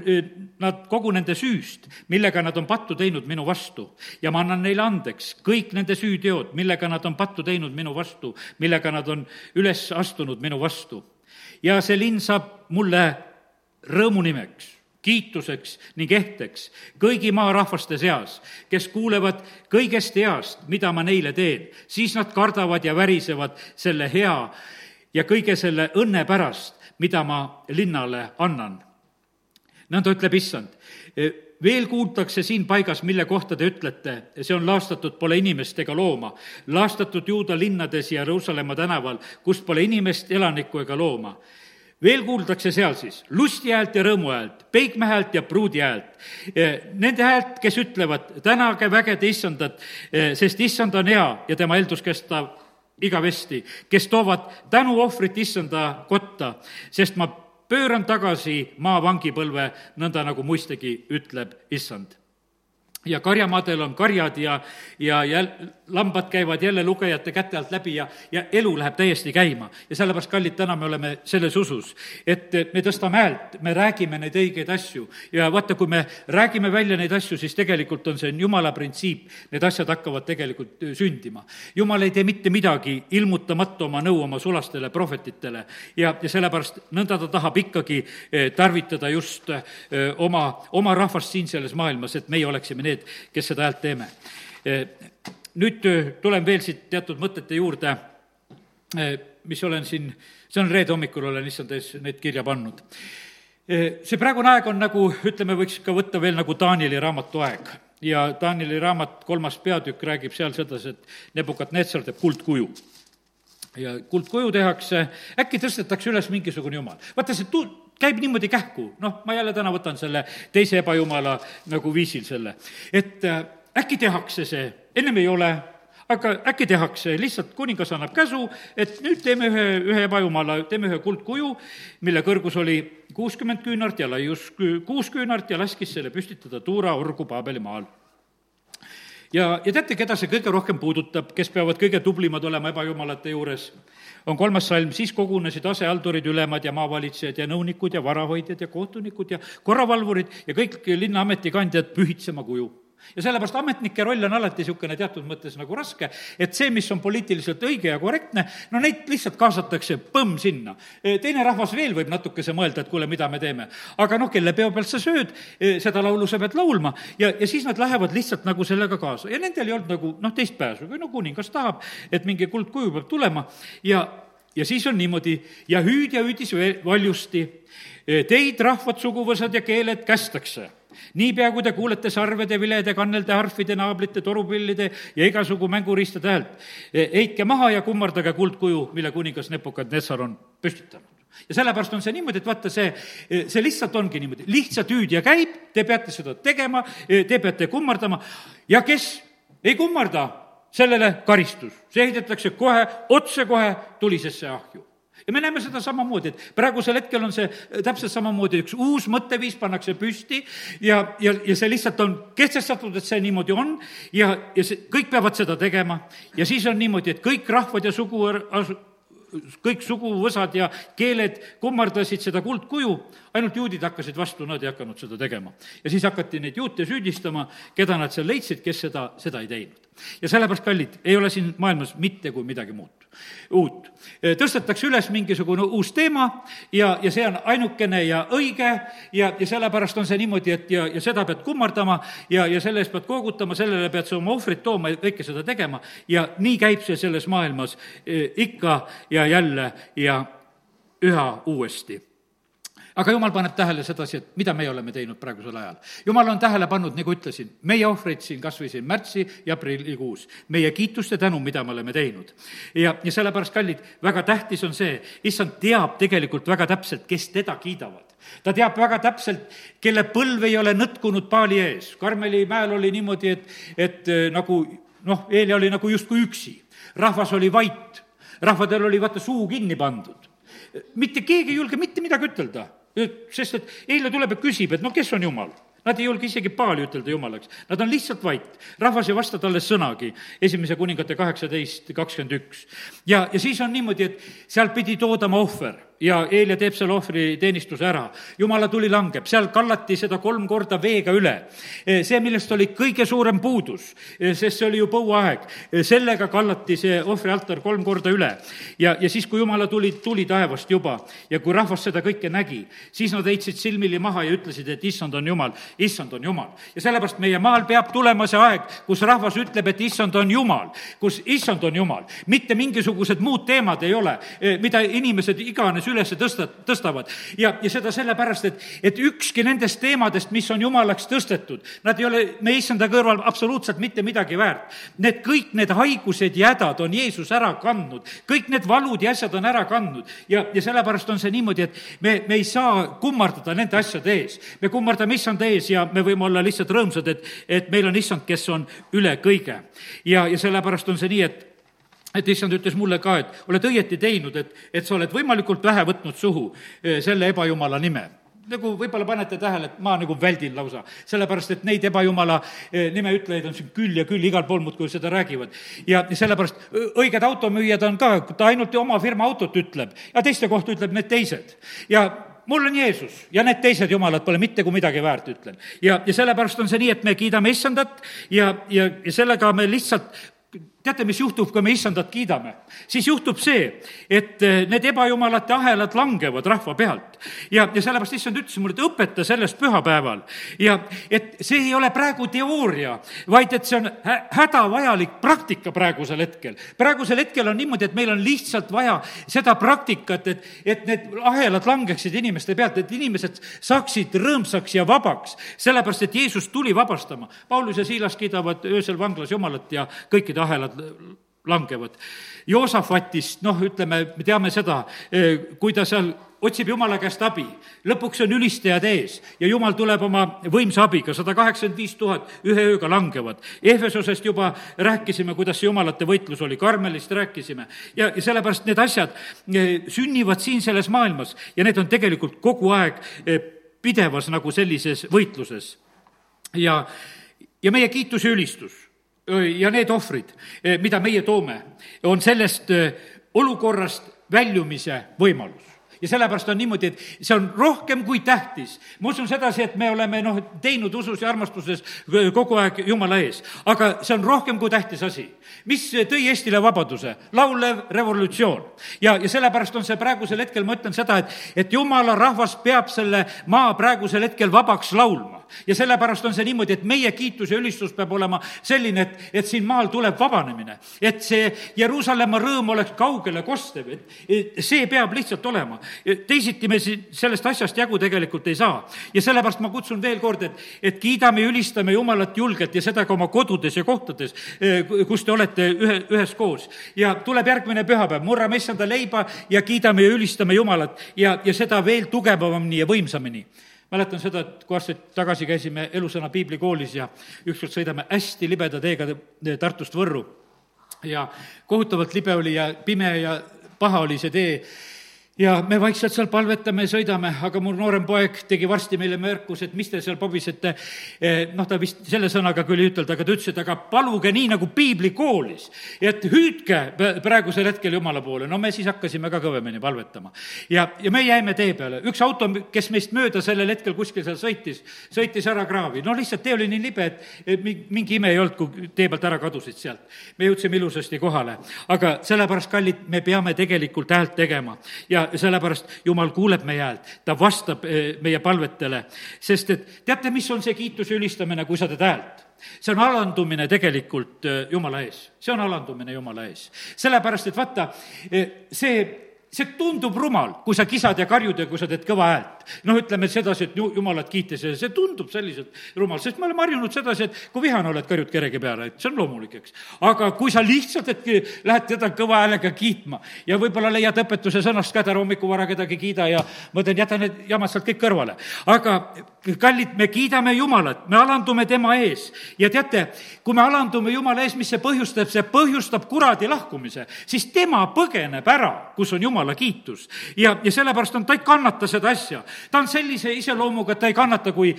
nad kogu nende süüst, millega nad on pattu teinud minu vastu. ja ma annan neile andeks kõik nende süüteod, millega nad on pattu teinud minu vastu, millega nad on üles astunud minu vastu. ja see linn saab mulle rõõmunimeks kiituseks ning ehteks kõigi maarahvaste seas, kes kuulevad kõigest heast, mida ma neile teen, siis nad kardavad ja värisevad selle hea ja kõige selle õnne pärast, mida ma linnale annan. nõnda ütleb issand veel kuultakse siin paigas, mille kohta te ütlete, see on laastatud pole inimest ega looma, laastatud juuda linnades ja Jeruusalemma tänaval, kus pole inimest, elanikku ega looma veel kuuldakse seal siis lusti häält ja rõõmu häält, peigme häält ja pruudi häält. Eh, nende häält, kes ütlevad, tänage vägede issandat, eh, sest issand on hea ja tema eeldus kestab igavesti, kes toovad tänuohvrit issanda kotta, sest ma pööran tagasi maa vangipõlve, nõnda nagu muistagi ütleb issand ja karjamadel on karjad ja, ja jäl-, lambad käivad jälle lugejate käte alt läbi ja, ja elu läheb täiesti käima. ja sellepärast, kallid, täna me oleme selles usus, et me tõstame häält, me räägime neid õigeid asju ja vaata, kui me räägime välja neid asju, siis tegelikult on see on jumala printsiip, need asjad hakkavad tegelikult sündima. jumal ei tee mitte midagi ilmutamata oma nõu oma sulastele prohvetitele ja, ja sellepärast nõnda ta tahab ikkagi tarvitada just oma, oma rahvast siin selles maailmas, et meie oleksime need, kes seda häält teeme nüüd äh, tulen veel siit teatud mõtete juurde, äh, mis olen siin, see on reede hommikul, olen issand ees neid kirja pannud. See praegune aeg on nagu, ütleme, võiks ka võtta veel nagu Danieli raamatu aeg ja Danieli raamat, kolmas peatükk räägib seal sedasi, et Nebukadnetsar teeb kuldkuju ja kuldkuju tehakse, äkki tõstetakse üles mingisugune jumal. vaata, see tu-, käib niimoodi kähku, noh, ma jälle täna võtan selle teise ebajumala nagu viisil selle, et äkki tehakse see, ennem ei ole, aga äkki tehakse, lihtsalt kuningas annab käsu, et nüüd teeme ühe, ühe ebajumala, teeme ühe kuldkuju, mille kõrgus oli kuuskümmend küünart ja laius kuus küünart ja laskis selle püstitada Tuura orgu Paabeli maal ja, ja teate, keda see kõige rohkem puudutab, kes peavad kõige tublimad olema ebajumalate juures? on kolmas salm, siis kogunesid asehaldurid, ülemad ja maavalitsejad ja nõunikud ja varahoidjad ja kohtunikud ja korravalvurid ja kõik linna ametikandjad pühitsema kuju ja sellepärast ametnike roll on alati niisugune teatud mõttes nagu raske, et see, mis on poliitiliselt õige ja korrektne, no neid lihtsalt kaasatakse põmm sinna. E, teine rahvas veel võib natukese mõelda, et kuule, mida me teeme. aga noh, kelle peo pealt sa sööd, e, seda laulu sa pead laulma. Ja, ja siis nad lähevad lihtsalt nagu sellega kaasa. Ja nendel ei olnud nagu noh, teist pääsu, kui no kuningas tahab, et mingi kuldkuju peab tulema. Ja, ja siis on niimoodi. Ja hüüdja hüüdis valjusti, e, teid, rahvad, suguvõsad ja keeled kästakse niipea, kui te kuulete sarvede, vilede, kannelde, harfide, naablite, torupillide ja igasugu mänguriistade häält, e, heitke maha ja kummardage kuldkuju, mille kuningas Nepukadnessar on püstitanud. Ja sellepärast on see niimoodi, et vaata, see, e, see lihtsalt ongi niimoodi, lihtsalt hüüdja käib, te peate seda tegema, e, te peate kummardama. Ja kes ei kummarda, sellele karistus. see heidetakse kohe, otsekohe tulisesse ahju ja me näeme seda samamoodi, et praegusel hetkel on see äh, täpselt samamoodi, üks uus mõtteviis pannakse püsti ja, ja, ja see lihtsalt on kehtestatud, et see niimoodi on ja, ja see, kõik peavad seda tegema ja siis on niimoodi, et kõik rahvad ja sugu kõik suguvõsad ja keeled kummardasid seda kuldkuju, ainult juudid hakkasid vastu, nad ei hakanud seda tegema. ja siis hakati neid juute süüdistama, keda nad seal leidsid, kes seda, seda ei teinud. ja sellepärast, kallid, ei ole siin maailmas mitte kui midagi muud uut. Tõstetakse üles mingisugune uus teema ja, ja see on ainukene ja õige ja, ja sellepärast on see niimoodi, et ja, ja seda pead kummardama ja, ja selle eest pead koogutama, sellele pead sa oma ohvrit tooma ja kõike seda tegema. Ja nii käib see selles maailmas ikka ja jälle ja üha uuesti aga jumal paneb tähele sedasi, et mida meie oleme teinud praegusel ajal. jumal on tähele pannud, nagu ütlesin, meie ohvreid siin kas või siin märtsi ja aprillikuus, meie kiitust ja tänu, mida me oleme teinud. ja, ja sellepärast, kallid, väga tähtis on see, issand teab tegelikult väga täpselt, kes teda kiidavad ta teab väga täpselt, kelle põlv ei ole nõtkunud paali ees. Karmeli mäel oli niimoodi, et, et eh, nagu noh, Eelia oli nagu justkui üksi. rahvas oli vait, rahvadel oli vaata suu kinni pandud. mitte keegi ei julge mitte midagi ütelda sest et eile tuleb ja küsib, et no kes on Jumal Nad ei julge isegi paali ütelda jumalaks, nad on lihtsalt vait. rahvas ei vasta talle sõnagi, esimese kuningate kaheksateist, kakskümmend üks. ja, ja siis on niimoodi, et sealt pidi toodama ohver ja Eelia teeb selle ohvriteenistuse ära. jumala tuli langeb, seal kallati seda kolm korda veega üle. see, millest oli kõige suurem puudus, sest see oli ju põuaeg, sellega kallati see ohvrialtar kolm korda üle. ja, ja siis, kui jumala tuli, tuli taevast juba ja kui rahvas seda kõike nägi, siis nad heitsid silmili maha ja ütlesid, et issand on jumal, issand on jumal. ja sellepärast meie maal peab tulema see aeg, kus rahvas ütleb, et issand on jumal, kus issand on jumal, mitte mingisugused muud teemad ei ole, mida inimesed iganes üles tõsta, tõstavad. ja, ja seda sellepärast, et, et ükski nendest teemadest, mis on jumalaks tõstetud, nad ei ole meie issanda kõrval absoluutselt mitte midagi väärt. Need kõik need haigused ja hädad on Jeesus ära kandnud, kõik need valud ja asjad on ära kandnud ja, ja sellepärast on see niimoodi, et me, me ei saa kummardada nende asjade ees. me kummardame issanda ees ja me võime olla lihtsalt rõõmsad, et, et meil on issand, kes on üle kõige. ja, ja sellepärast on see nii, et et issand ütles mulle ka, et oled õieti teinud, et, et sa oled võimalikult vähe võtnud suhu eh, selle ebajumala nime nagu võib-olla panete tähele, et ma nagu väldin lausa, sellepärast et neid ebajumala eh, nimeütlejaid on siin küll ja küll, igal pool muudkui seda räägivad. ja sellepärast õiged automüüjad on ka, ta ainult oma firma autot ütleb ja teiste kohta ütleb need teised. ja mul on Jeesus ja need teised jumalad pole mitte kui midagi väärt, ütlen. ja, ja sellepärast on see nii, et me kiidame issandat ja, ja, ja sellega me lihtsalt teate, mis juhtub, kui me issandat kiidame? siis juhtub see, et eh, need ebajumalate ahelad langevad rahva pealt. ja, ja sellepärast issand ütles mulle, et õpeta sellest pühapäeval. ja et see ei ole praegu teooria, vaid et see on hä hädavajalik praktika praegusel hetkel. praegusel hetkel on niimoodi, et meil on lihtsalt vaja seda praktikat, et, et need ahelad langeksid inimeste pealt, et inimesed saaksid rõõmsaks ja vabaks, sellepärast et Jeesus tuli vabastama. Paulus ja Siilas kiidavad öösel vanglas Jumalat ja kõikide ahelad langevad. Joosafatist, noh, ütleme, me teame seda, eh, kui ta seal otsib Jumala käest abi, lõpuks on ülistajad ees ja Jumal tuleb oma võimsa abiga, sada kaheksakümmend viis tuhat ühe ööga langevad. Ehvesosest juba rääkisime, kuidas see jumalate võitlus oli, Karmelist rääkisime ja, ja sellepärast need asjad eh, sünnivad siin selles maailmas ja need on tegelikult kogu aeg eh, pidevas nagu sellises võitluses. ja, ja meie kiitus ja ülistus ja need ohvrid, mida meie toome, on sellest olukorrast väljumise võimalus ja sellepärast on niimoodi, et see on rohkem kui tähtis. ma usun sedasi, et me oleme noh, teinud usus ja armastuses kogu aeg Jumala ees, aga see on rohkem kui tähtis asi. mis tõi Eestile vabaduse? laulev revolutsioon. ja, ja sellepärast on see praegusel hetkel, ma ütlen seda, et, et Jumala rahvas peab selle maa praegusel hetkel vabaks laulma ja sellepärast on see niimoodi, et meie kiitus ja ülistus peab olema selline, et, et siin maal tuleb vabanemine. et see Jeruusalemma rõõm oleks kaugele kostev, et, see peab lihtsalt olema. teisiti me siin sellest asjast jagu tegelikult ei saa. ja sellepärast ma kutsun veel kord, et, et kiidame ja ülistame Jumalat julgelt ja seda ka oma kodudes ja kohtades, eh, kus te olete ühe, üheskoos. ja tuleb järgmine pühapäev, murrame issanda leiba ja kiidame ja ülistame Jumalat ja, ja seda veel tugevamini ja võimsamini mäletan seda, et kui aastaid tagasi käisime Elusõna piiblikoolis ja ükskord sõidame hästi libeda teega Tartust Võrru. Ja kohutavalt libe oli ja pime ja paha oli see tee ja me vaikselt seal palvetame ja sõidame, aga mu noorem poeg tegi varsti meile märkuse, et mis te seal pobisete. Eh, noh, ta vist selle sõnaga küll ei ütelnud, aga ta ütles, et aga paluge nii nagu piiblikoolis. et hüüdke praegusel hetkel Jumala poole. no me siis hakkasime ka kõvemini palvetama. ja, ja me jäime tee peale. üks auto, kes meist mööda sellel hetkel kuskil seal sõitis, sõitis ära kraavi. no lihtsalt tee oli nii libe, et mingi ime ei olnud, kui tee pealt ära kadusid sealt. me jõudsime ilusasti kohale. aga sellepärast, kallid, me peame tegelikult häält tegema ja ja sellepärast Jumal kuuleb meie häält, ta vastab eh, meie palvetele, sest et teate, mis on see kiituse ülistamine, kui sa teed häält? see on alandumine tegelikult eh, Jumala ees, see on alandumine Jumala ees. sellepärast, et vaata, eh, see see tundub rumal, kui sa kisad ja karjud ja kui sa teed kõva häält. noh, ütleme sedasi, et jumalat kiites ja see tundub selliselt rumal, sest me oleme harjunud sedasi, et kui vihane oled, karjud keregi peale, et see on loomulik, eks. aga kui sa lihtsalt, et lähed teda kõva häälega kiitma ja võib-olla leiad õpetuse sõnast ka, et ära hommikuvara kedagi kiida ja ma ütlen, jäta need jamad sealt kõik kõrvale. aga kallid, me kiidame Jumalat, me alandume tema ees ja teate, kui me alandume Jumala ees, mis see põhjustab, see põhjustab kuradi lahkumise, siis tema põgeneb ära, kus on Jumala kiitus. ja, ja sellepärast on, ta ei kannata seda asja. ta on sellise iseloomuga, et ta ei kannata, kui,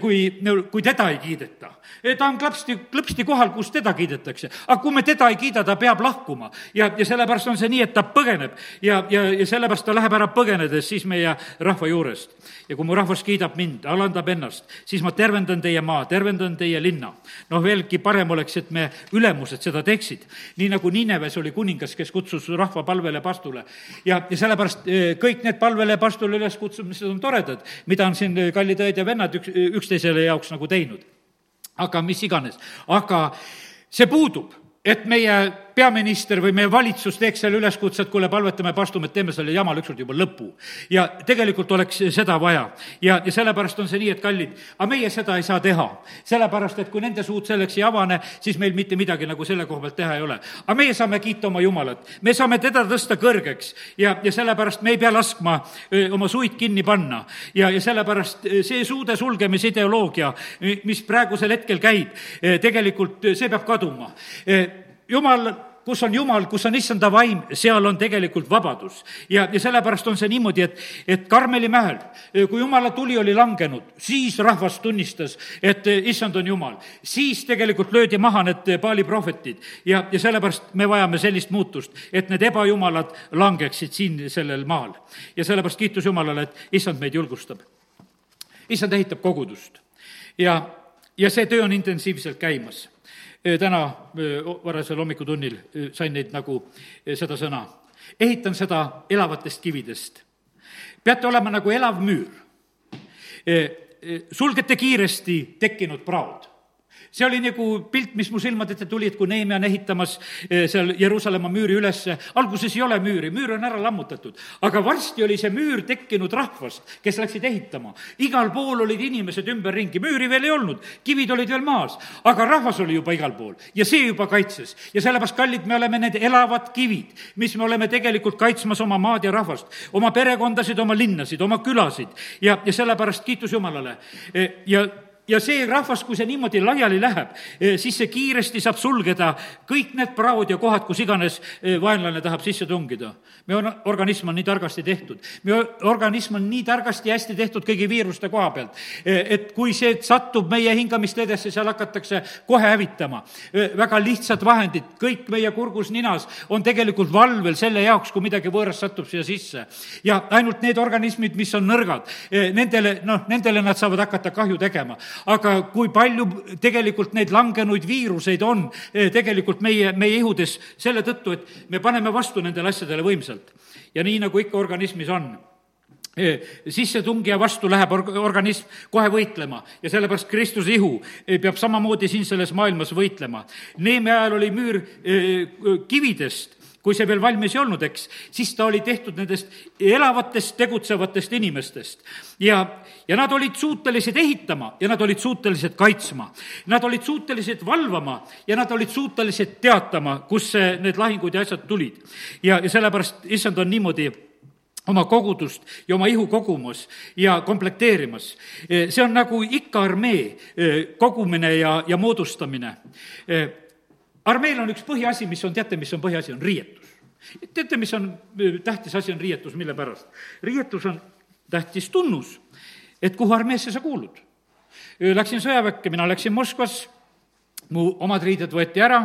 kui, kui teda ei kiideta. Ta on klõpsti, klõpsti kohal, kus teda kiidetakse. aga kui me teda ei kiida, ta peab lahkuma. ja, ja sellepärast on see nii, et ta põgeneb ja, ja, ja sellepärast ta läheb ära põgenedes siis meie rahva juurest. ja kui mu rahvas kiidab mind, alandab ennast, siis ma tervendan teie maa, tervendan teie linna. noh, veelgi parem oleks, et me ülemused seda teeksid. nii nagu Nineves oli kuningas, kes kutsus rahva palvele pastule ja, ja sellepärast eh, kõik need palvele pastule üleskutsumised on toredad, mida on siin eh, kallid õed ja vennad üks, üksteisele jaoks nagu teinud. Aga mis iganes, aga see puudub, et meie peaminister või meie valitsus teeks selle üleskutse, et kuule, palvetame, pastume, et teeme selle jama ükskord juba lõpu. ja tegelikult oleks seda vaja. ja, ja sellepärast on see nii, et kallid, aga meie seda ei saa teha. sellepärast, et kui nende suud selleks ei avane, siis meil mitte midagi nagu selle koha pealt teha ei ole. aga meie saame kiita oma Jumalat, me saame teda tõsta kõrgeks ja, ja sellepärast me ei pea laskma öö, oma suid kinni panna. ja, ja sellepärast see suude sulgemise ideoloogia, mis praegusel hetkel käib, tegelikult see peab kaduma jumal kus on Jumal, kus on issanda vaim, seal on tegelikult vabadus. ja, ja sellepärast on see niimoodi, et, et Karmeli mäel, kui Jumala tuli oli langenud, siis rahvas tunnistas, et issand on Jumal. siis tegelikult löödi maha need Paali prohvetid ja, ja sellepärast me vajame sellist muutust, et need ebajumalad langeksid siin sellel maal. ja sellepärast kiitus Jumalale, et issand meid julgustab. issand ehitab kogudust ja, ja see töö on intensiivselt käimas täna varasel hommikutunnil sain neid nagu seda sõna. ehitan seda elavatest kividest. peate olema nagu elav müür. sulgete kiiresti tekkinud praod see oli nagu pilt, mis mu silmade ette tuli, et kui Neeme on ehitamas eh, seal Jeruusalemma müüri ülesse, alguses ei ole müüri, müür on ära lammutatud, aga varsti oli see müür tekkinud rahvast, kes läksid ehitama. igal pool olid inimesed ümberringi, müüri veel ei olnud, kivid olid veel maas, aga rahvas oli juba igal pool ja see juba kaitses. ja sellepärast, kallid, me oleme need elavad kivid, mis me oleme tegelikult kaitsmas oma maad ja rahvast, oma perekondasid, oma linnasid, oma külasid ja, ja sellepärast kiitus Jumalale. Eh, ja ja see rahvas, kui see niimoodi laiali läheb, eh, siis see kiiresti saab sulgeda kõik need praod ja kohad, kus iganes eh, vaenlane tahab sisse tungida. meie organism on nii targasti tehtud, meie organism on nii targasti ja hästi tehtud kõigi viiruste koha pealt, eh, et kui see satub meie hingamisteedesse, seal hakatakse kohe hävitama. väga lihtsad vahendid, kõik meie kurgus, ninas on tegelikult valvel selle jaoks, kui midagi võõrast satub siia sisse. ja ainult need organismid, mis on nõrgad, nendele, noh, nendele nad saavad hakata kahju tegema aga kui palju tegelikult neid langenuid viiruseid on eh, tegelikult meie, meie ihudes selle tõttu, et me paneme vastu nendele asjadele võimsalt. ja nii, nagu ikka organismis on eh, sissetungija vastu läheb org-, organism kohe võitlema ja sellepärast Kristuse ihu eh, peab samamoodi siin selles maailmas võitlema. Neeme ajal oli müür kividest kui see veel valmis ei olnud, eks, siis ta oli tehtud nendest elavatest, tegutsevatest inimestest. ja, ja nad olid suutelised ehitama ja nad olid suutelised kaitsma. Nad olid suutelised valvama ja nad olid suutelised teatama, kust see, need lahingud ja asjad tulid. ja, ja sellepärast, issand on niimoodi oma kogudust ja oma ihu kogumas ja komplekteerimas. see on nagu ikka armee eh, kogumine ja, ja moodustamine eh, armeel on üks põhiasi, mis on, teate, mis on põhiasi, on riietus teate, mis on tähtis asi, on riietus, mille pärast? riietus on tähtis tunnus, et kuhu armeesse sa kuulud. Läksin sõjaväkke, mina läksin Moskvas, mu omad riided võeti ära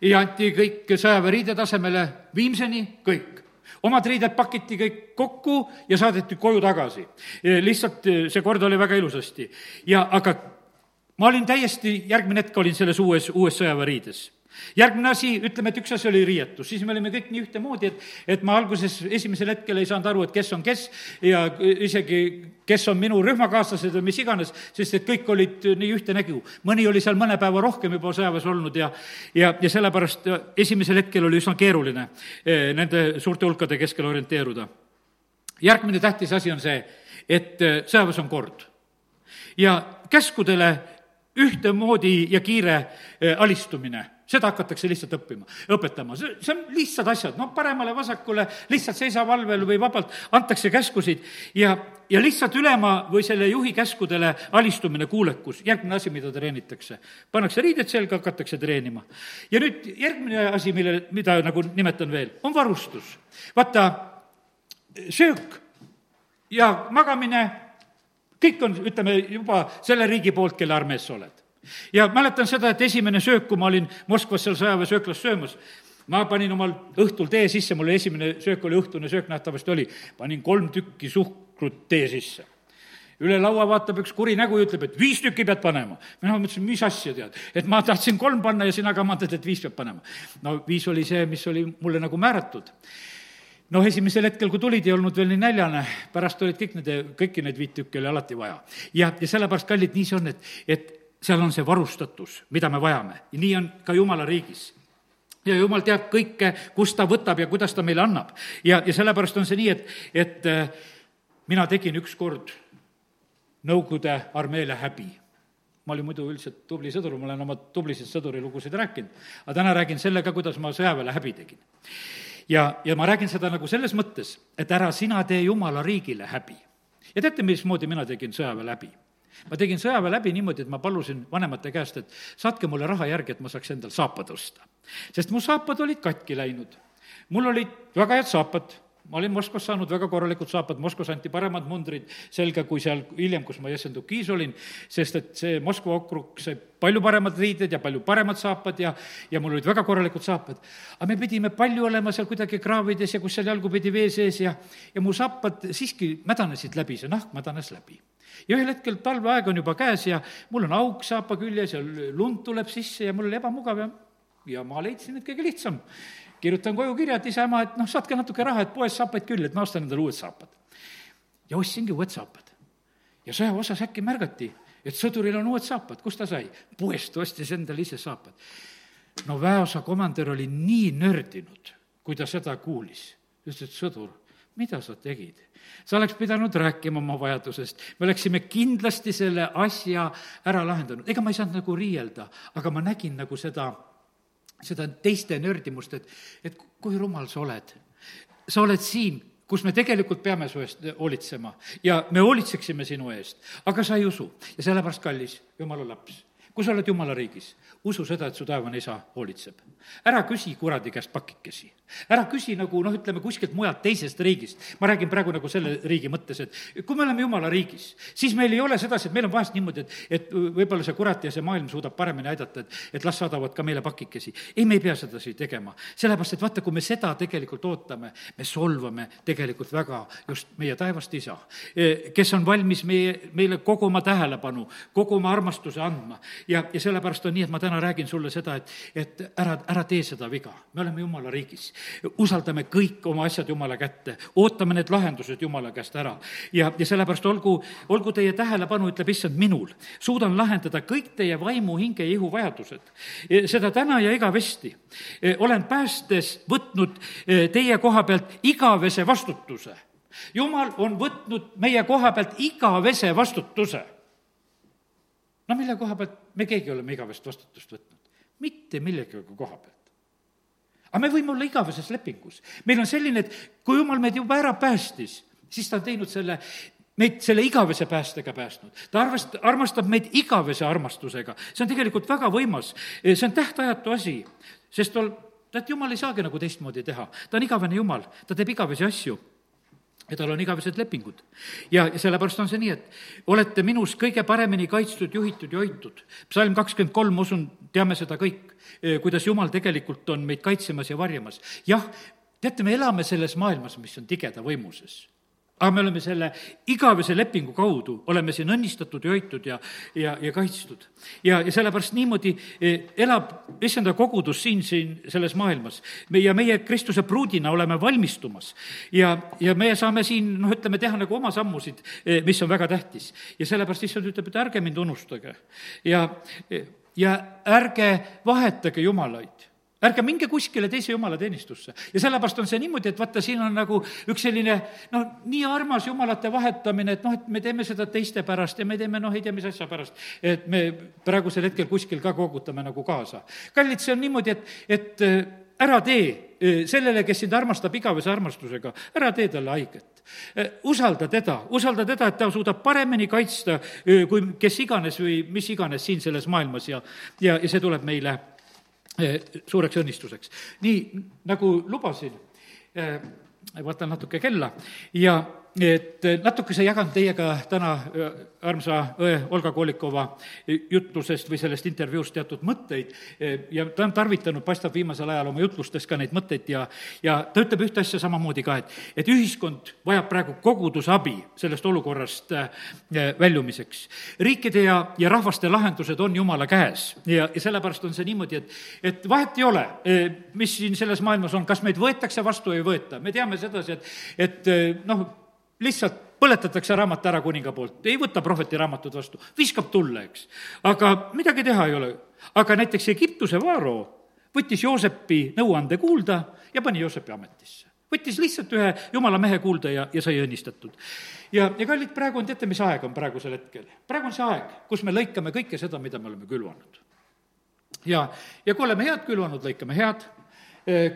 ja anti kõik sõjaväeriide tasemele Viimseni, kõik omad riided pakiti kõik kokku ja saadeti koju tagasi. lihtsalt see kord oli väga ilusasti. ja aga ma olin täiesti, järgmine hetk olin selles uues, uues sõjaväeriides järgmine asi, ütleme, et üks asi oli riietus, siis me olime kõik nii ühtemoodi, et, et ma alguses esimesel hetkel ei saanud aru, et kes on kes ja isegi kes on minu rühmakaaslased või mis iganes, sest et kõik olid nii ühte nägu. mõni oli seal mõne päeva rohkem juba sõjaväes olnud ja, ja, ja sellepärast esimesel hetkel oli üsna keeruline eh, nende suurte hulkade keskel orienteeruda. järgmine tähtis asi on see, et eh, sõjaväes on kord. ja käskudele ühtemoodi ja kiire eh, alistumine seda hakatakse lihtsalt õppima, õpetama, see, see on lihtsad asjad, no paremale-vasakule, lihtsalt seisa valvel või vabalt, antakse käskusid ja, ja lihtsalt ülema või selle juhi käskudele alistumine, kuulekus, järgmine asi, mida treenitakse. pannakse riided selga, hakatakse treenima. ja nüüd järgmine asi, mille, mida nagu nimetan veel, on varustus. vaata, söök ja magamine, kõik on, ütleme, juba selle riigi poolt, kelle armees sa oled ja mäletan seda, et esimene söök, kui ma olin Moskvas seal sõjaväesööklas söömas, ma panin omal õhtul tee sisse, mul esimene söök oli õhtune söök nähtavasti oli, panin kolm tükki suhkrut tee sisse üle laua vaatab üks kuri nägu ja ütleb, et viis tükki pead panema. mina mõtlesin, mis asja tead, et ma tahtsin kolm panna ja sina kamandad, et viis peab panema. no viis oli see, mis oli mulle nagu määratud. noh, esimesel hetkel, kui tulid, ei olnud veel nii näljane, pärast olid kõik need, kõiki neid viit tükki oli alati vaja. ja, ja sellepärast, kallid, nii see on, et, et seal on see varustatus, mida me vajame ja nii on ka Jumala riigis ja jumal teab kõike, kust ta võtab ja kuidas ta meile annab. ja, ja sellepärast on see nii, et, et äh, mina tegin ükskord Nõukogude armeele häbi. ma olin muidu üldiselt tubli sõdur, ma olen oma tublisid sõdurilugusid rääkinud, aga täna räägin sellega, kuidas ma sõjaväele häbi tegin. ja, ja ma räägin seda nagu selles mõttes, et ära sina tee Jumala riigile häbi. ja teate, mismoodi mina tegin sõjaväe läbi? Ma tegin sõjaväe läbi niimoodi, et ma palusin vanemate käest, et saatke mulle raha järgi, et ma saaks endal saapad osta. sest mu saapad olid katki läinud. mul olid väga head saapad ma olin Moskvas saanud väga korralikud saapad, Moskvas anti paremad mundrid selga kui seal hiljem, kus ma Jessendukis olin, sest et see Moskva okrug sai palju paremad riided ja palju paremad saapad ja, ja mul olid väga korralikud saapad. aga me pidime palju olema seal kuidagi kraavides ja kus seal jalgupidi vee sees ja, ja mu saapad siiski mädanesid läbi, see nahk mädanes läbi. ja ühel hetkel talveaeg on juba käes ja mul on auk saapa küljes ja lund tuleb sisse ja mul oli ebamugav ja, ja ma leidsin, et kõige lihtsam kirjutan koju kirja, et isa, ema, et noh, saatke natuke raha, et poes saapaid küll, et ma ostan endale uued saapad. ja ostsingi uued saapad. ja sõjaväeosas äkki märgati, et sõduril on uued saapad, kust ta sai? poest ostis endale ise saapad. no väeosa komandör oli nii nördinud, kui ta seda kuulis. ütles, et sõdur, mida sa tegid? sa oleks pidanud rääkima oma vajadusest, me oleksime kindlasti selle asja ära lahendanud, ega ma ei saanud nagu riielda, aga ma nägin nagu seda seda teiste nördimust, et, et kui rumal sa oled. sa oled siin, kus me tegelikult peame su eest hoolitsema ja me hoolitseksime sinu eest, aga sa ei usu ja sellepärast, kallis jumala laps, kui sa oled jumala riigis, usu seda, et su taevane isa hoolitseb. ära küsi kuradi käest pakikesi ära küsi nagu noh, ütleme kuskilt mujalt, teisest riigist. ma räägin praegu nagu selle riigi mõttes, et kui me oleme jumala riigis, siis meil ei ole sedasi, et meil on vahest niimoodi, et, et võib-olla see kurat ja see maailm suudab paremini aidata, et, et las saadavad ka meile pakikesi. ei, me ei pea sedasi tegema. sellepärast, et vaata, kui me seda tegelikult ootame, me solvame tegelikult väga just meie taevast isa, e, kes on valmis meie, meile kogu oma tähelepanu, kogu oma armastuse andma. ja, ja sellepärast on nii, et ma täna räägin sulle seda, et, et ära, ära tee seda viga. me oleme jumala riigis usaldame kõik oma asjad Jumala kätte, ootame need lahendused Jumala käest ära. ja, ja sellepärast olgu, olgu teie tähelepanu, ütleb issand minul, suudan lahendada kõik teie vaimu, hinge ja ihu vajadused. Seda täna ja igavesti. E, olen päästes võtnud e, teie koha pealt igavese vastutuse. jumal on võtnud meie koha pealt igavese vastutuse. no mille koha pealt me keegi oleme igavest vastutust võtnud? mitte millegagi koha pealt aga me võime olla igaveses lepingus. meil on selline, et kui jumal meid juba ära päästis, siis ta on teinud selle, meid selle igavese päästega päästnud. ta arvast-, armastab meid igavese armastusega. see on tegelikult väga võimas, see on tähtajatu asi, sest tal et jumal ei saagi nagu teistmoodi teha, ta on igavene jumal, ta teeb igavesi asju ja tal on igavesed lepingud. ja, ja sellepärast on see nii, et olete minus kõige paremini kaitstud, juhitud ja hoitud. psalm kakskümmend kolm, ma usun, teame seda kõik, kuidas Jumal tegelikult on meid kaitsemas ja varjamas. jah, teate, me elame selles maailmas, mis on tigeda võimuses aga me oleme selle igavese lepingu kaudu, oleme siin õnnistatud ja hoitud ja, ja, ja kaitstud. ja, ja sellepärast niimoodi eh, elab issanda kogudus siin, siin selles maailmas. me ja meie Kristuse pruudina oleme valmistumas ja, ja meie saame siin, noh, ütleme, teha nagu oma sammusid, eh, mis on väga tähtis. ja sellepärast issand ütleb, et ärge mind unustage ja, ja ärge vahetage jumalaid ärge minge kuskile teise jumalateenistusse. ja sellepärast on see niimoodi, et vaata, siin on nagu üks selline noh, nii armas jumalate vahetamine, et noh, et me teeme seda teiste pärast ja me teeme noh, ei tea, mis asja pärast. et me praegusel hetkel kuskil ka koogutame nagu kaasa. kallid, see on niimoodi, et, et äh, ära tee äh, sellele, kes sind armastab igavese armastusega, ära tee talle haiget äh, usalda teda, usalda teda, et ta suudab paremini kaitsta kui kes iganes või mis iganes siin selles maailmas ja, ja, ja see tuleb meile suureks õnnistuseks. nii, nagu lubasin, eh, vaatan natuke kella ja et natukese jagan teiega täna äh, armsa õe Olga Kolikova jutlusest või sellest intervjuust teatud mõtteid äh, ja ta on tarvitanud, paistab viimasel ajal oma jutlustes ka neid mõtteid ja, ja ta ütleb ühte asja samamoodi ka, et, et ühiskond vajab praegu kogudusabi sellest olukorrast väljumiseks. riikide ja, ja rahvaste lahendused on Jumala käes ja, ja sellepärast on see niimoodi, et, et vahet ei ole, mis siin selles maailmas on, kas meid võetakse vastu või ei võeta, me teame sedasi, et, et noh, lihtsalt põletatakse raamat ära kuninga poolt, ei võta prohveti raamatut vastu, viskab tulle, eks. aga midagi teha ei ole. aga näiteks Egiptuse vaaro võttis Joosepi nõuande kuulda ja pani Joosepi ametisse. võttis lihtsalt ühe jumala mehe kuulda ja, ja sai õnnistatud. ja, ja kallid, praegu on, teate, mis aeg on praegusel hetkel? praegu on see aeg, kus me lõikame kõike seda, mida me oleme külvanud. ja, ja kui oleme head külvanud, lõikame head,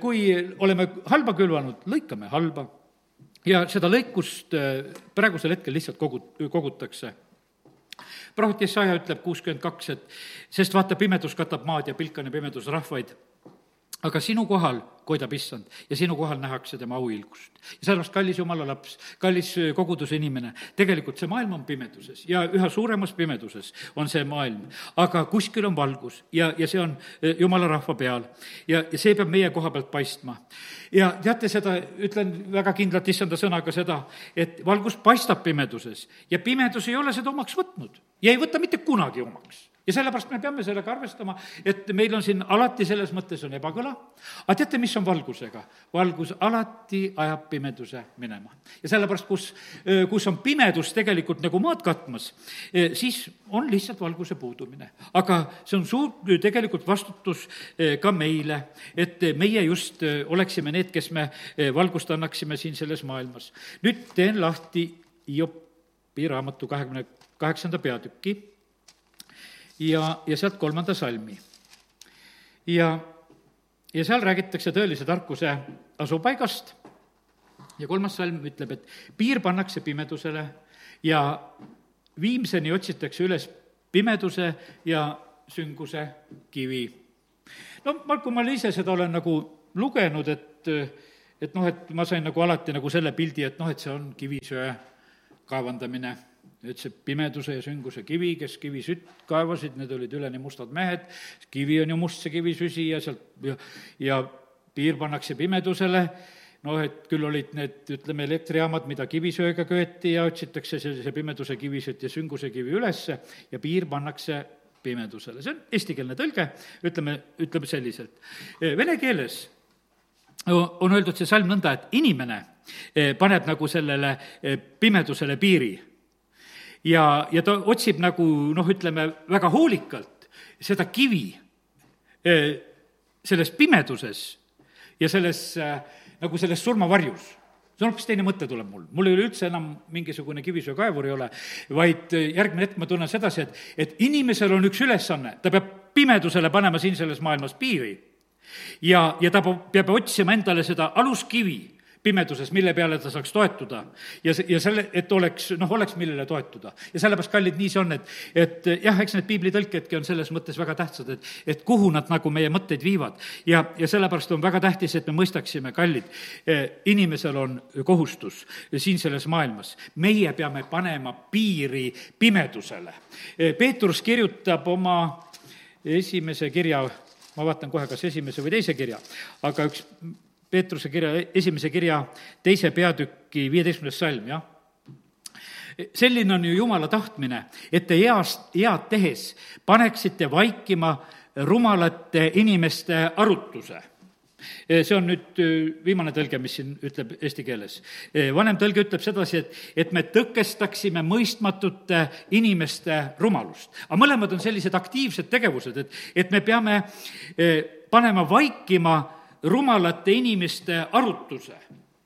kui oleme halba külvanud, lõikame halba ja seda lõikust äh, praegusel hetkel lihtsalt kogu-, kogutakse. Prohvet Jesaja ütleb kuuskümmend kaks, et sest vaata, pimedus katab maad ja pilkane pimedus rahvaid, aga sinu kohal koidab issand ja sinu kohal nähakse tema auilgust. ja sellepärast, kallis jumala laps, kallis äh, koguduse inimene, tegelikult see maailm on pimeduses ja üha suuremas pimeduses on see maailm. aga kuskil on valgus ja, ja see on äh, jumala rahva peal ja, ja see peab meie koha pealt paistma ja teate seda, ütlen väga kindlalt issanda sõnaga seda, et valgus paistab pimeduses ja pimedus ei ole seda omaks võtnud ja ei võta mitte kunagi omaks ja sellepärast me peame sellega arvestama, et meil on siin alati selles mõttes on ebakõla, aga teate, mis on valgusega? valgus alati ajab pimeduse minema. ja sellepärast, kus, kus on pimedus tegelikult nagu maad katmas, siis on lihtsalt valguse puudumine. aga see on suur tegelikult vastutus ka meile, et meie just oleksime need, kes me valgust annaksime siin selles maailmas. nüüd teen lahti Jopi raamatu kahekümne kaheksanda peatüki ja, ja sealt kolmanda salmi. ja, ja seal räägitakse tõelise tarkuse asupaigast ja kolmas salm ütleb, et piir pannakse pimedusele ja viimseni otsitakse üles pimeduse ja sünguse kivi. no ma, kui ma ise seda olen nagu lugenud, et, et noh, et ma sain nagu alati nagu selle pildi, et noh, et see on kivisöe kaevandamine et see pimeduse ja sünguse kivi, kes kivisütt kaevasid, need olid üleni mustad mehed, kivi on ju must, see kivisüsi ja sealt ja, ja piir pannakse pimedusele, noh, et küll olid need, ütleme, elektrijaamad, mida kivisöega köeti ja otsitakse sellise pimeduse kivisütt ja sünguse kivi ülesse ja piir pannakse pimedusele, see on eestikeelne tõlge, ütleme, ütleme selliselt. Vene keeles on öeldud see salm nõnda, et inimene eh, paneb nagu sellele eh, pimedusele piiri ja, ja ta otsib nagu noh, ütleme väga hoolikalt seda kivi eh, selles pimeduses ja selles, eh, nagu selles surmavarjus. See on hoopis teine mõte tuleb mul, mul ei ole üldse enam mingisugune kivisöekaevur ei ole, vaid eh, järgmine hetk ma tunnen sedasi, et, et inimesel on üks ülesanne, ta peab pimedusele panema siin selles maailmas piiri. ja, ja ta peab otsima endale seda aluskivi, pimeduses, mille peale ta saaks toetuda. ja see, ja selle, et oleks, noh, oleks, millele toetuda. ja sellepärast, kallid, nii see on, et, et jah, eks need piiblitõlkedki on selles mõttes väga tähtsad, et, et kuhu nad nagu meie mõtteid viivad. ja, ja sellepärast on väga tähtis, et me mõistaksime, kallid, inimesel on kohustus siin selles maailmas. meie peame panema piiri pimedusele. Peetrus kirjutab oma esimese kirja, ma vaatan kohe, kas esimese või teise kirja, aga üks Peetruse kirja, esimese kirja teise peatüki viieteistkümnes salm, jah. selline on ju jumala tahtmine, et te heast, head tehes paneksite vaikima rumalate inimeste arutuse see on nüüd viimane tõlge, mis siin ütleb eesti keeles. vanem tõlge ütleb sedasi, et, et me tõkestaksime mõistmatute inimeste rumalust. aga mõlemad on sellised aktiivsed tegevused, et, et me peame panema vaikima rumalate inimeste arutuse.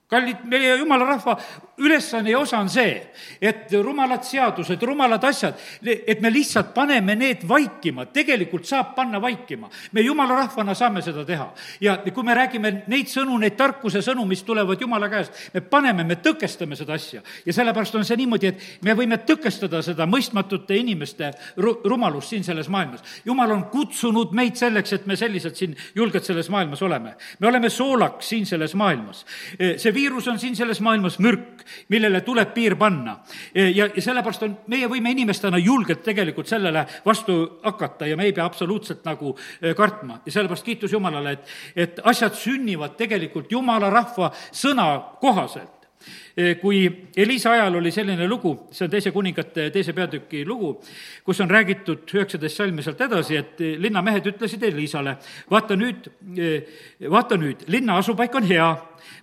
kallid, meie jumala rahva ülesanne ja osa on see, et rumalad seadused, rumalad asjad, et me lihtsalt paneme need vaikima, tegelikult saab panna vaikima. me jumala rahvana saame seda teha. ja kui me räägime neid sõnu, neid tarkuse sõnu, mis tulevad jumala käest, me paneme, me tõkestame seda asja. ja sellepärast on see niimoodi, et me võime tõkestada seda mõistmatute inimeste ru-, rumalust siin selles maailmas. jumal on kutsunud meid selleks, et me selliselt siin julged selles maailmas oleme. me oleme soolaks siin selles maailmas. see viirus on siin selles maailmas mürk millele tuleb piir panna. ja, ja sellepärast on, meie võime inimestena julgelt tegelikult sellele vastu hakata ja me ei pea absoluutselt nagu eh, kartma. ja sellepärast kiitus Jumalale, et, et asjad sünnivad tegelikult Jumala rahva sõna kohaselt eh, kui Elisa ajal oli selline lugu, see on teise kuningate teise peatüki lugu, kus on räägitud üheksateist salmi sealt edasi, et linnamehed ütlesid Elisale, vaata nüüd, eh, vaata nüüd, linna asupaik on hea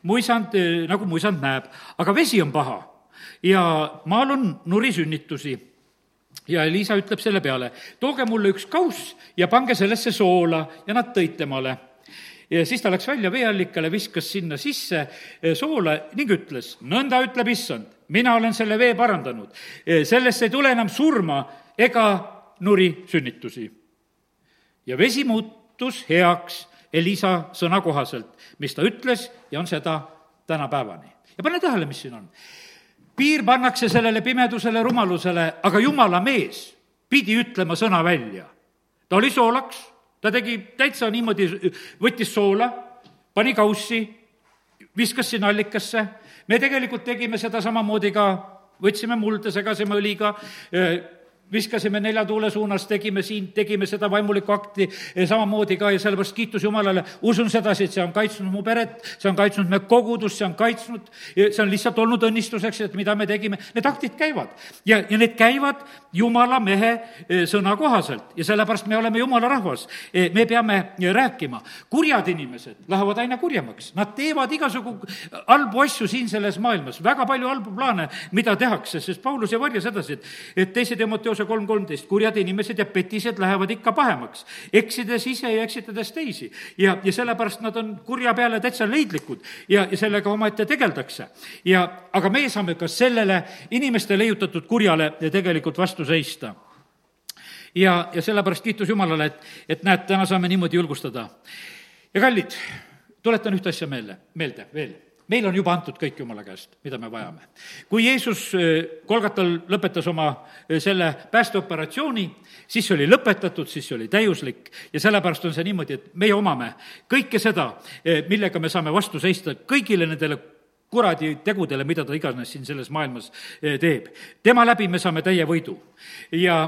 muisand eh, nagu muisand näeb, aga vesi on paha ja maal on nurisünnitusi ja Liisa ütleb selle peale, tooge mulle üks kauss ja pange sellesse soola ja nad tõid temale. ja siis ta läks välja veeallikale, viskas sinna sisse eh, soola ning ütles, nõnda ütleb issand, mina olen selle vee parandanud. Eh, sellest ei tule enam surma ega nurisünnitusi. ja vesi muutus heaks Elisa sõna kohaselt, mis ta ütles ja on seda tänapäevani. ja pane tähele, mis siin on. piir pannakse sellele pimedusele, rumalusele, aga jumala mees pidi ütlema sõna välja. ta oli soolaks, ta tegi täitsa niimoodi, võttis soola, pani kaussi, viskas sinna allikasse, me tegelikult tegime seda samamoodi ka, võtsime mulda, segasime õliga, viskasime nelja tuule suunas, tegime siin, tegime seda vaimulikku akti samamoodi ka ja sellepärast kiitus Jumalale, usun sedasi, et see on kaitsnud mu peret, see on kaitsnud me kogudust, see on kaitsnud, see on lihtsalt olnud õnnistuseks, et mida me tegime, need aktid käivad. ja, ja need käivad Jumala mehe e, sõna kohaselt ja sellepärast me oleme Jumala rahvas. E, me peame rääkima. kurjad inimesed lähevad aina kurjemaks, nad teevad igasugu halbu asju siin selles maailmas, väga palju halbu plaane, mida tehakse, sest Paulus ei varja sedasi, et, et teise Timoteose Matteuse kolm kolmteist, kurjad inimesed ja petised lähevad ikka pahemaks, eksides ise ja eksitades teisi. ja, ja sellepärast nad on kurja peale täitsa leidlikud ja, ja sellega omaette tegeldakse. ja, aga meie saame ka sellele inimeste leiutatud kurjale tegelikult vastu seista ja, ja sellepärast kiitus Jumalale, et, et näed, täna saame niimoodi julgustada. ja kallid, tuletan ühte asja meelde, meelde veel meil on juba antud kõik Jumala käest, mida me vajame. kui Jeesus Kolgatal äh, lõpetas oma äh, selle päästeoperatsiooni, siis see oli lõpetatud, siis see oli täiuslik ja sellepärast on see niimoodi, et meie omame kõike seda, äh, millega me saame vastu seista kõigile nendele kuradi tegudele, mida ta iganes siin selles maailmas teeb. tema läbi me saame täie võidu. ja,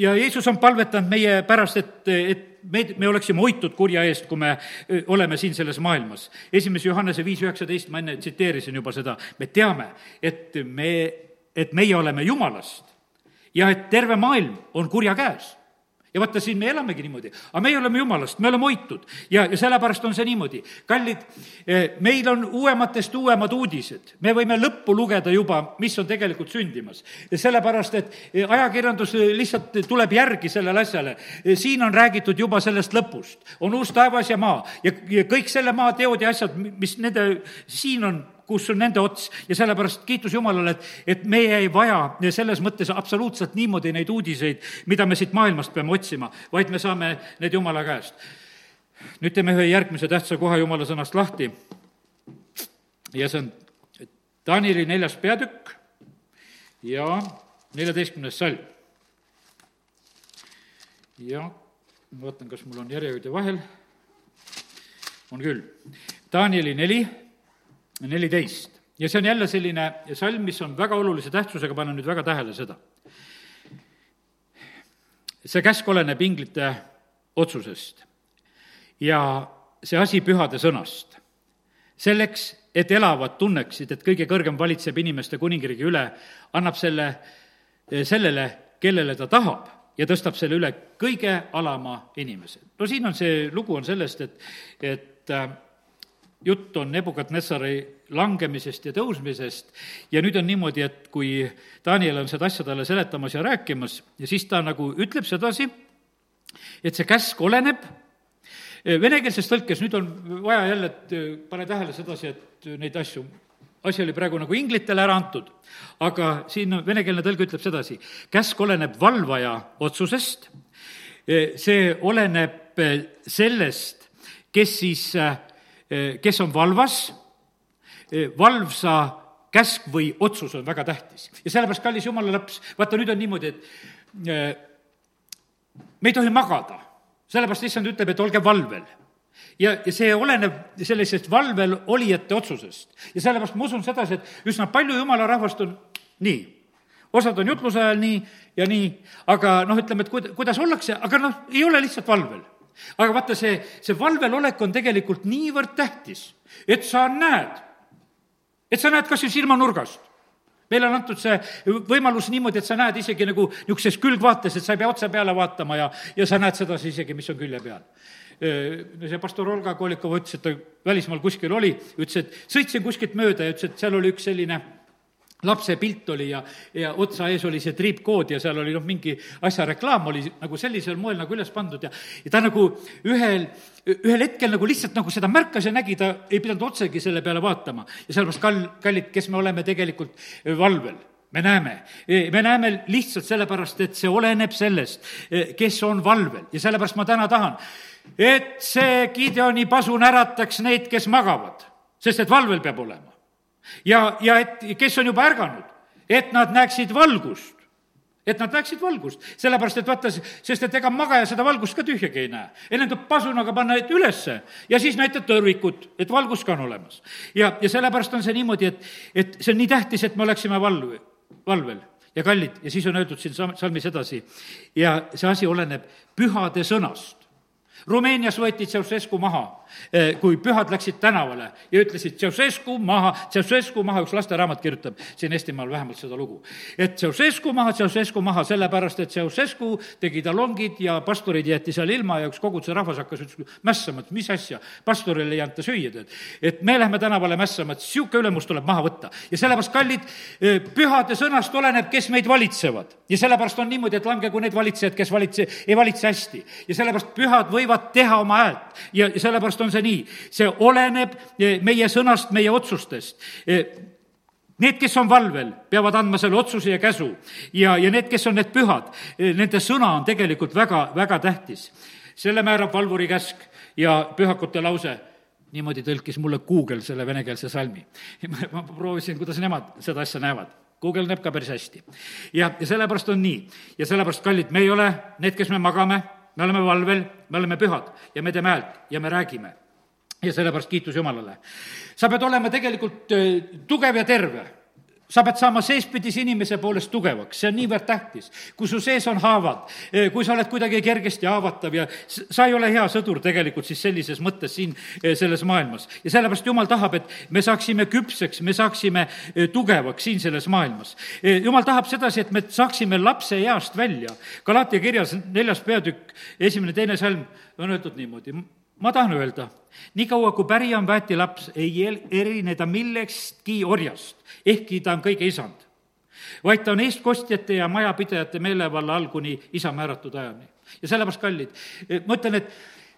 ja Jeesus on palvetanud meie pärast, et, et meid, me oleksime hoitud kurja eest, kui me oleme siin selles maailmas. esimese Johannese viis üheksateist, ma enne tsiteerisin juba seda, me teame, et me, et meie oleme Jumalast ja et terve maailm on kurja käes ja vaata, siin me elamegi niimoodi, aga meie oleme jumalast, me oleme hoitud ja, ja sellepärast on see niimoodi. kallid, eh, meil on uuematest uuemad uudised, me võime lõppu lugeda juba, mis on tegelikult sündimas. sellepärast, et eh, ajakirjandus eh, lihtsalt tuleb järgi sellele asjale. siin on räägitud juba sellest lõpust, on uus taevas ja maa ja, ja kõik selle maa teod ja asjad, mis nende, siin on kus on nende ots ja sellepärast kiitus Jumalale, et, et meie ei vaja selles mõttes absoluutselt niimoodi neid uudiseid, mida me siit maailmast peame otsima, vaid me saame need Jumala käest. nüüd teeme ühe järgmise tähtsa koha Jumala sõnast lahti. ja see on Danieli neljas peatükk ja neljateistkümnes salm. ja ma vaatan, kas mul on järjehoidja vahel, on küll. Danieli neli, neliteist ja see on jälle selline salm, mis on väga olulise tähtsusega, pane nüüd väga tähele seda. see käsk oleneb inglite otsusest ja see asi pühade sõnast. selleks, et elavad tunneksid, et kõige kõrgem valitseb inimeste kuningriigi üle, annab selle, sellele, kellele ta tahab ja tõstab selle üle kõige alama inimese. no siin on see, lugu on sellest, et, et äh, jutt on Nebukadnessari langemisest ja tõusmisest. Ja nüüd on niimoodi, et kui Daniel on seda asja talle seletamas ja rääkimas ja siis ta nagu ütleb sedasi, et see käsk oleneb. Venekeelses tõlkes, nüüd on vaja jälle, et pane tähele sedasi, et neid asju, asi oli praegu nagu inglitele ära antud, aga siin venekeelne tõlge ütleb sedasi, käsk oleneb valvaja otsusest, see oleneb sellest, kes siis, kes on valvas, valvsa käsk või otsus on väga tähtis. ja sellepärast, kallis jumala laps, vaata nüüd on niimoodi, et me ei tohi magada sellepärast issand ütleb, et olge valvel ja, ja see oleneb sellisest valvel olijate otsusest. ja sellepärast ma usun sedasi, et üsna palju jumala rahvast on nii, osad on jutluse ajal nii ja nii, aga noh, ütleme, et kuid-, kuidas ollakse, aga noh, ei ole lihtsalt valvel. Aga vaata, see, see valvel olek on tegelikult niivõrd tähtis, et sa näed, et sa näed kas või silmanurgast meile on antud see võimalus niimoodi, et sa näed isegi nagu niisuguses külgvaates, et sa ei pea otse peale vaatama ja, ja sa näed sedasi isegi, mis on külje peal. see pastor Olga Kolikova ütles, et ta välismaal kuskil oli, ütles, et sõitsin kuskilt mööda ja ütles, et seal oli üks selline lapse pilt oli ja, ja otsa ees oli see triipkood ja seal oli noh, mingi asja reklaam oli nagu sellisel moel nagu üles pandud ja, ja ta nagu ühel, ühel hetkel nagu lihtsalt nagu seda märkas ja nägi, ta ei pidanud otsegi selle peale vaatama. ja sellepärast, kall, kallid, kes me oleme tegelikult valvel me näeme, me näeme lihtsalt sellepärast, et see oleneb sellest, kes on valvel. Ja sellepärast ma täna tahan, et see Gideoni pasun ärataks neid, kes magavad, sest et valvel peab olema ja, ja et kes on juba ärganud, et nad näeksid valgust et nad näeksid valgust, sellepärast et vaata, sest et ega magaja seda valgust ka tühjagi ei näe. ennem tuleb pasunaga panna et ülesse ja siis näitad tõrvikut, et valgus ka on olemas. ja, ja sellepärast on see niimoodi, et, et see on nii tähtis, et me oleksime valv, valvel ja kallid ja siis on öeldud siin salmis edasi ja see asi oleneb pühade sõnast. Rumeenias võeti Ceausescu maha, eh, kui pühad läksid tänavale ja ütlesid Ceausescu maha, Ceausescu maha, üks lasteraamat kirjutab siin Eestimaal vähemalt seda lugu. et Ceausescu maha, Ceausescu maha, sellepärast et Ceausescu tegi talongid ja pastorid jäeti seal ilma ja üks koguduse rahvas hakkas ütles, mässama, et mis asja, pastorile ei anta süüa, tead. et me lähme tänavale mässama, et niisugune ülemus tuleb maha võtta. ja sellepärast, kallid, eh, pühade sõnast oleneb, kes meid valitsevad. ja sellepärast on niimoodi, et langegu need valitsejad, kes valitse, ei valitse hästi. ja sellepärast pühad võivad võivad teha oma häält ja sellepärast on see nii. see oleneb eh, meie sõnast, meie otsustest eh, Need, kes on valvel, peavad andma selle otsuse ja käsu ja, ja need, kes on need pühad, eh, nende sõna on tegelikult väga, väga tähtis. selle määrab valvuri käsk ja pühakute lause niimoodi tõlkis mulle Google selle venekeelse salmi. [laughs] ma proovisin, kuidas nemad seda asja näevad. Google näeb ka päris hästi. ja, ja sellepärast on nii. ja sellepärast, kallid, me ei ole need, kes me magame me oleme valvel, me oleme pühad ja me teeme häält ja me räägime. ja sellepärast kiitus Jumalale. sa pead olema tegelikult äh, tugev ja terve sa pead saama seespidise inimese poolest tugevaks, see on niivõrd tähtis. kui su sees on haavad, eh, kui sa oled kuidagi kergesti haavatav ja sa ei ole hea sõdur tegelikult siis sellises mõttes siin eh, selles maailmas. ja sellepärast Jumal tahab, et me saaksime küpseks, me saaksime eh, tugevaks siin selles maailmas. Jumal tahab sedasi, et me saaksime lapse east välja. Galatia kirjas neljas peatükk, esimene, teine salm on öeldud niimoodi ma tahan öelda, niikaua kui pärija on väetilaps, ei erine ta millekski orjast, ehkki ta on kõige isand. vaid ta on eestkostjate ja majapidajate meelevalla all kuni isa määratud ajani. ja sellepärast, kallid, ma ütlen, et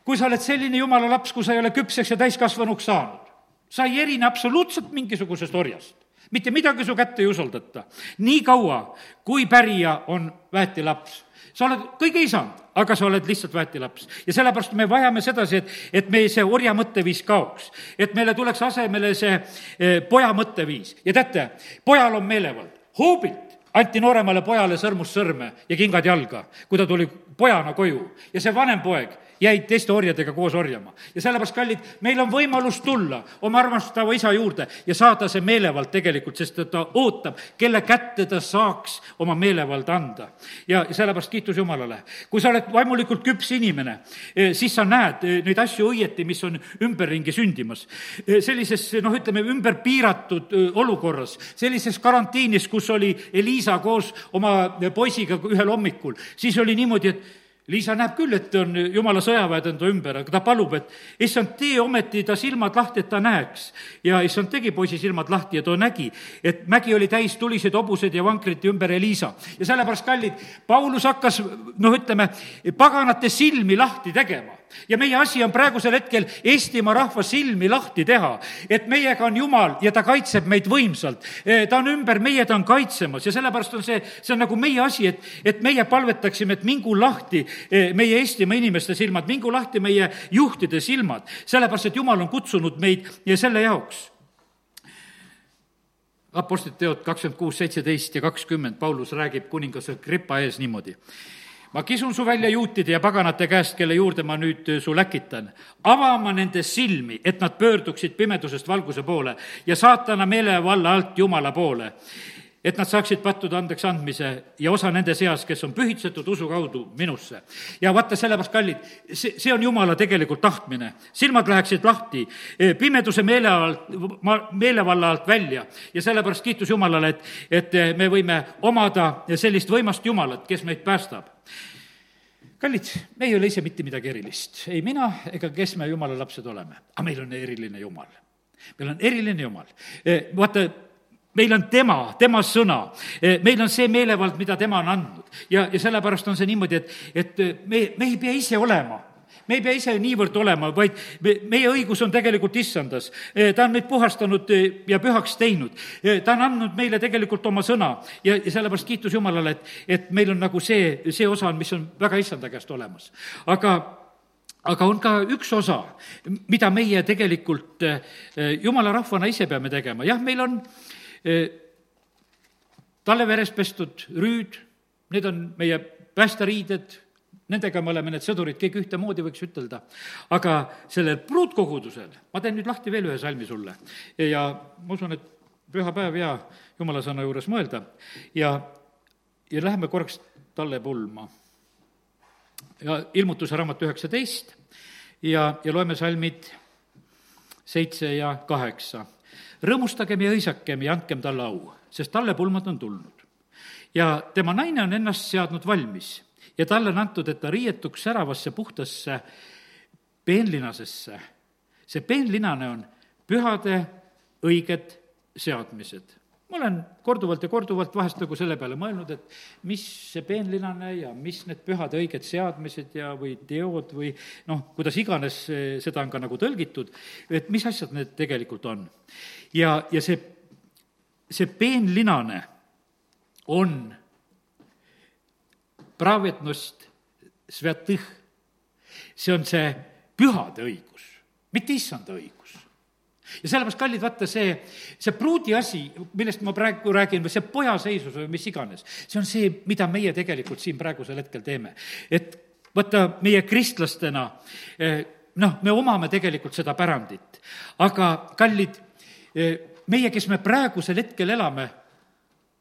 kui sa oled selline jumala laps, kui sa ei ole küpseks ja täiskasvanuks saanud, sa ei erine absoluutselt mingisugusest orjast mitte midagi su kätte ei usaldata. nii kaua, kui pärija on väetilaps, sa oled kõige isand, aga sa oled lihtsalt väetilaps. ja sellepärast me vajame sedasi, et, et meie see orja mõtteviis kaoks. et meile tuleks asemele see eh, poja mõtteviis ja teate, pojal on meelevald. hoobilt anti nooremale pojale sõrmust sõrme ja kingad jalga, kui ta tuli pojana koju ja see vanem poeg jäid teiste orjadega koos orjama. ja sellepärast, kallid, meil on võimalus tulla oma armastava isa juurde ja saada see meelevald tegelikult, sest ta ootab, kelle kätte ta saaks oma meelevalda anda. ja sellepärast kiitus Jumalale. kui sa oled vaimulikult küps inimene, eh, siis sa näed eh, neid asju õieti, mis on ümberringi sündimas. Eh, sellises, noh, ütleme, ümber piiratud olukorras, sellises karantiinis, kus oli Liisa koos oma poisiga ühel hommikul, siis oli niimoodi, et Liisa näeb küll, et on jumala sõjaväed enda ümber, aga ta palub, et issand, tee ometi ta silmad lahti, et ta näeks. ja issand tegi poisi silmad lahti ja too nägi, et mägi oli täis tuliseid hobuseid ja vankrite ümber Elisa. ja sellepärast, kallid, Paulus hakkas, noh, ütleme, paganate silmi lahti tegema ja meie asi on praegusel hetkel Eestimaa rahva silmi lahti teha, et meiega on Jumal ja ta kaitseb meid võimsalt. Eh, ta on ümber meie, ta on kaitsemas. Ja sellepärast on see, see on nagu meie asi, et, et meie palvetaksime, et mingu lahti eh, meie Eestimaa inimeste silmad, mingu lahti meie juhtide silmad, sellepärast et Jumal on kutsunud meid selle jaoks. Apostlite teod kakskümmend kuus, seitseteist ja kakskümmend, Paulus räägib kuningas Agrippa ees niimoodi ma kisun su välja juutide ja paganate käest, kelle juurde ma nüüd äh, su läkitan. avama nende silmi, et nad pöörduksid pimedusest valguse poole ja saatana meelevalla alt Jumala poole et nad saaksid pattude andeks andmise ja osa nende seas, kes on pühitsetud usu kaudu minusse. ja vaata, sellepärast, kallid, see, see on Jumala tegelikult tahtmine. silmad läheksid lahti e, pimeduse meele alt, meelevalla alt välja ja sellepärast kiitus Jumalale, et, et me võime omada sellist võimast Jumalat, kes meid päästab kallid, me ei ole ise mitte midagi erilist, ei mina ega kes me jumala lapsed oleme, aga meil on eriline jumal. meil on eriline jumal. E, vaata, meil on tema, tema sõna, e, meil on see meelevald, mida tema on andnud ja, ja sellepärast on see niimoodi, et, et me, me ei pea ise olema me ei pea ise niivõrd olema, vaid me, meie õigus on tegelikult issandas. E, ta on meid puhastanud e, ja pühaks teinud. ta on andnud meile tegelikult oma sõna ja, ja sellepärast kiitus Jumalale, et, et meil on nagu see, see osa on, mis on väga issanda käest olemas. aga aga on ka üks osa, mida meie tegelikult jumala rahvana ise peame tegema, jah, meil on talle veres pestud rüüd, need on meie päästeriided, nendega me oleme need sõdurid kõik ühtemoodi, võiks ütelda. aga sellel pruutkogudusel, ma teen nüüd lahti veel ühe salmi sulle ja ma usun, et püha päev ja jumala sõna juures mõelda ja, ja läheme korraks talle pulma. ja ilmutuse raamat üheksateist ja, ja loeme salmid seitse ja kaheksa rõõmustagem ja hõisakem ja andkem talle au, sest talle pulmad on tulnud. ja tema naine on ennast seadnud valmis ja talle on antud, et ta riietuks säravasse puhtasse peenlinasesse. see peenlinane on pühade õiged seadmised ma olen korduvalt ja korduvalt vahest nagu selle peale mõelnud, et mis see peenlinane ja mis need pühade õiged seadmised ja, või teod või noh, kuidas iganes seda on ka nagu tõlgitud, et mis asjad need tegelikult on ja, ja see, see peenlinane on pravetnost svetõh. see on see pühade õigus, mitte issanda õigus ja sellepärast, kallid, vaata see, see pruudi asi, millest ma praegu räägin, või see pojaseisus või mis iganes, see on see, mida meie tegelikult siin praegusel hetkel teeme. et vaata, meie kristlastena eh, noh, me omame tegelikult seda pärandit, aga kallid, meie, kes me praegusel hetkel elame,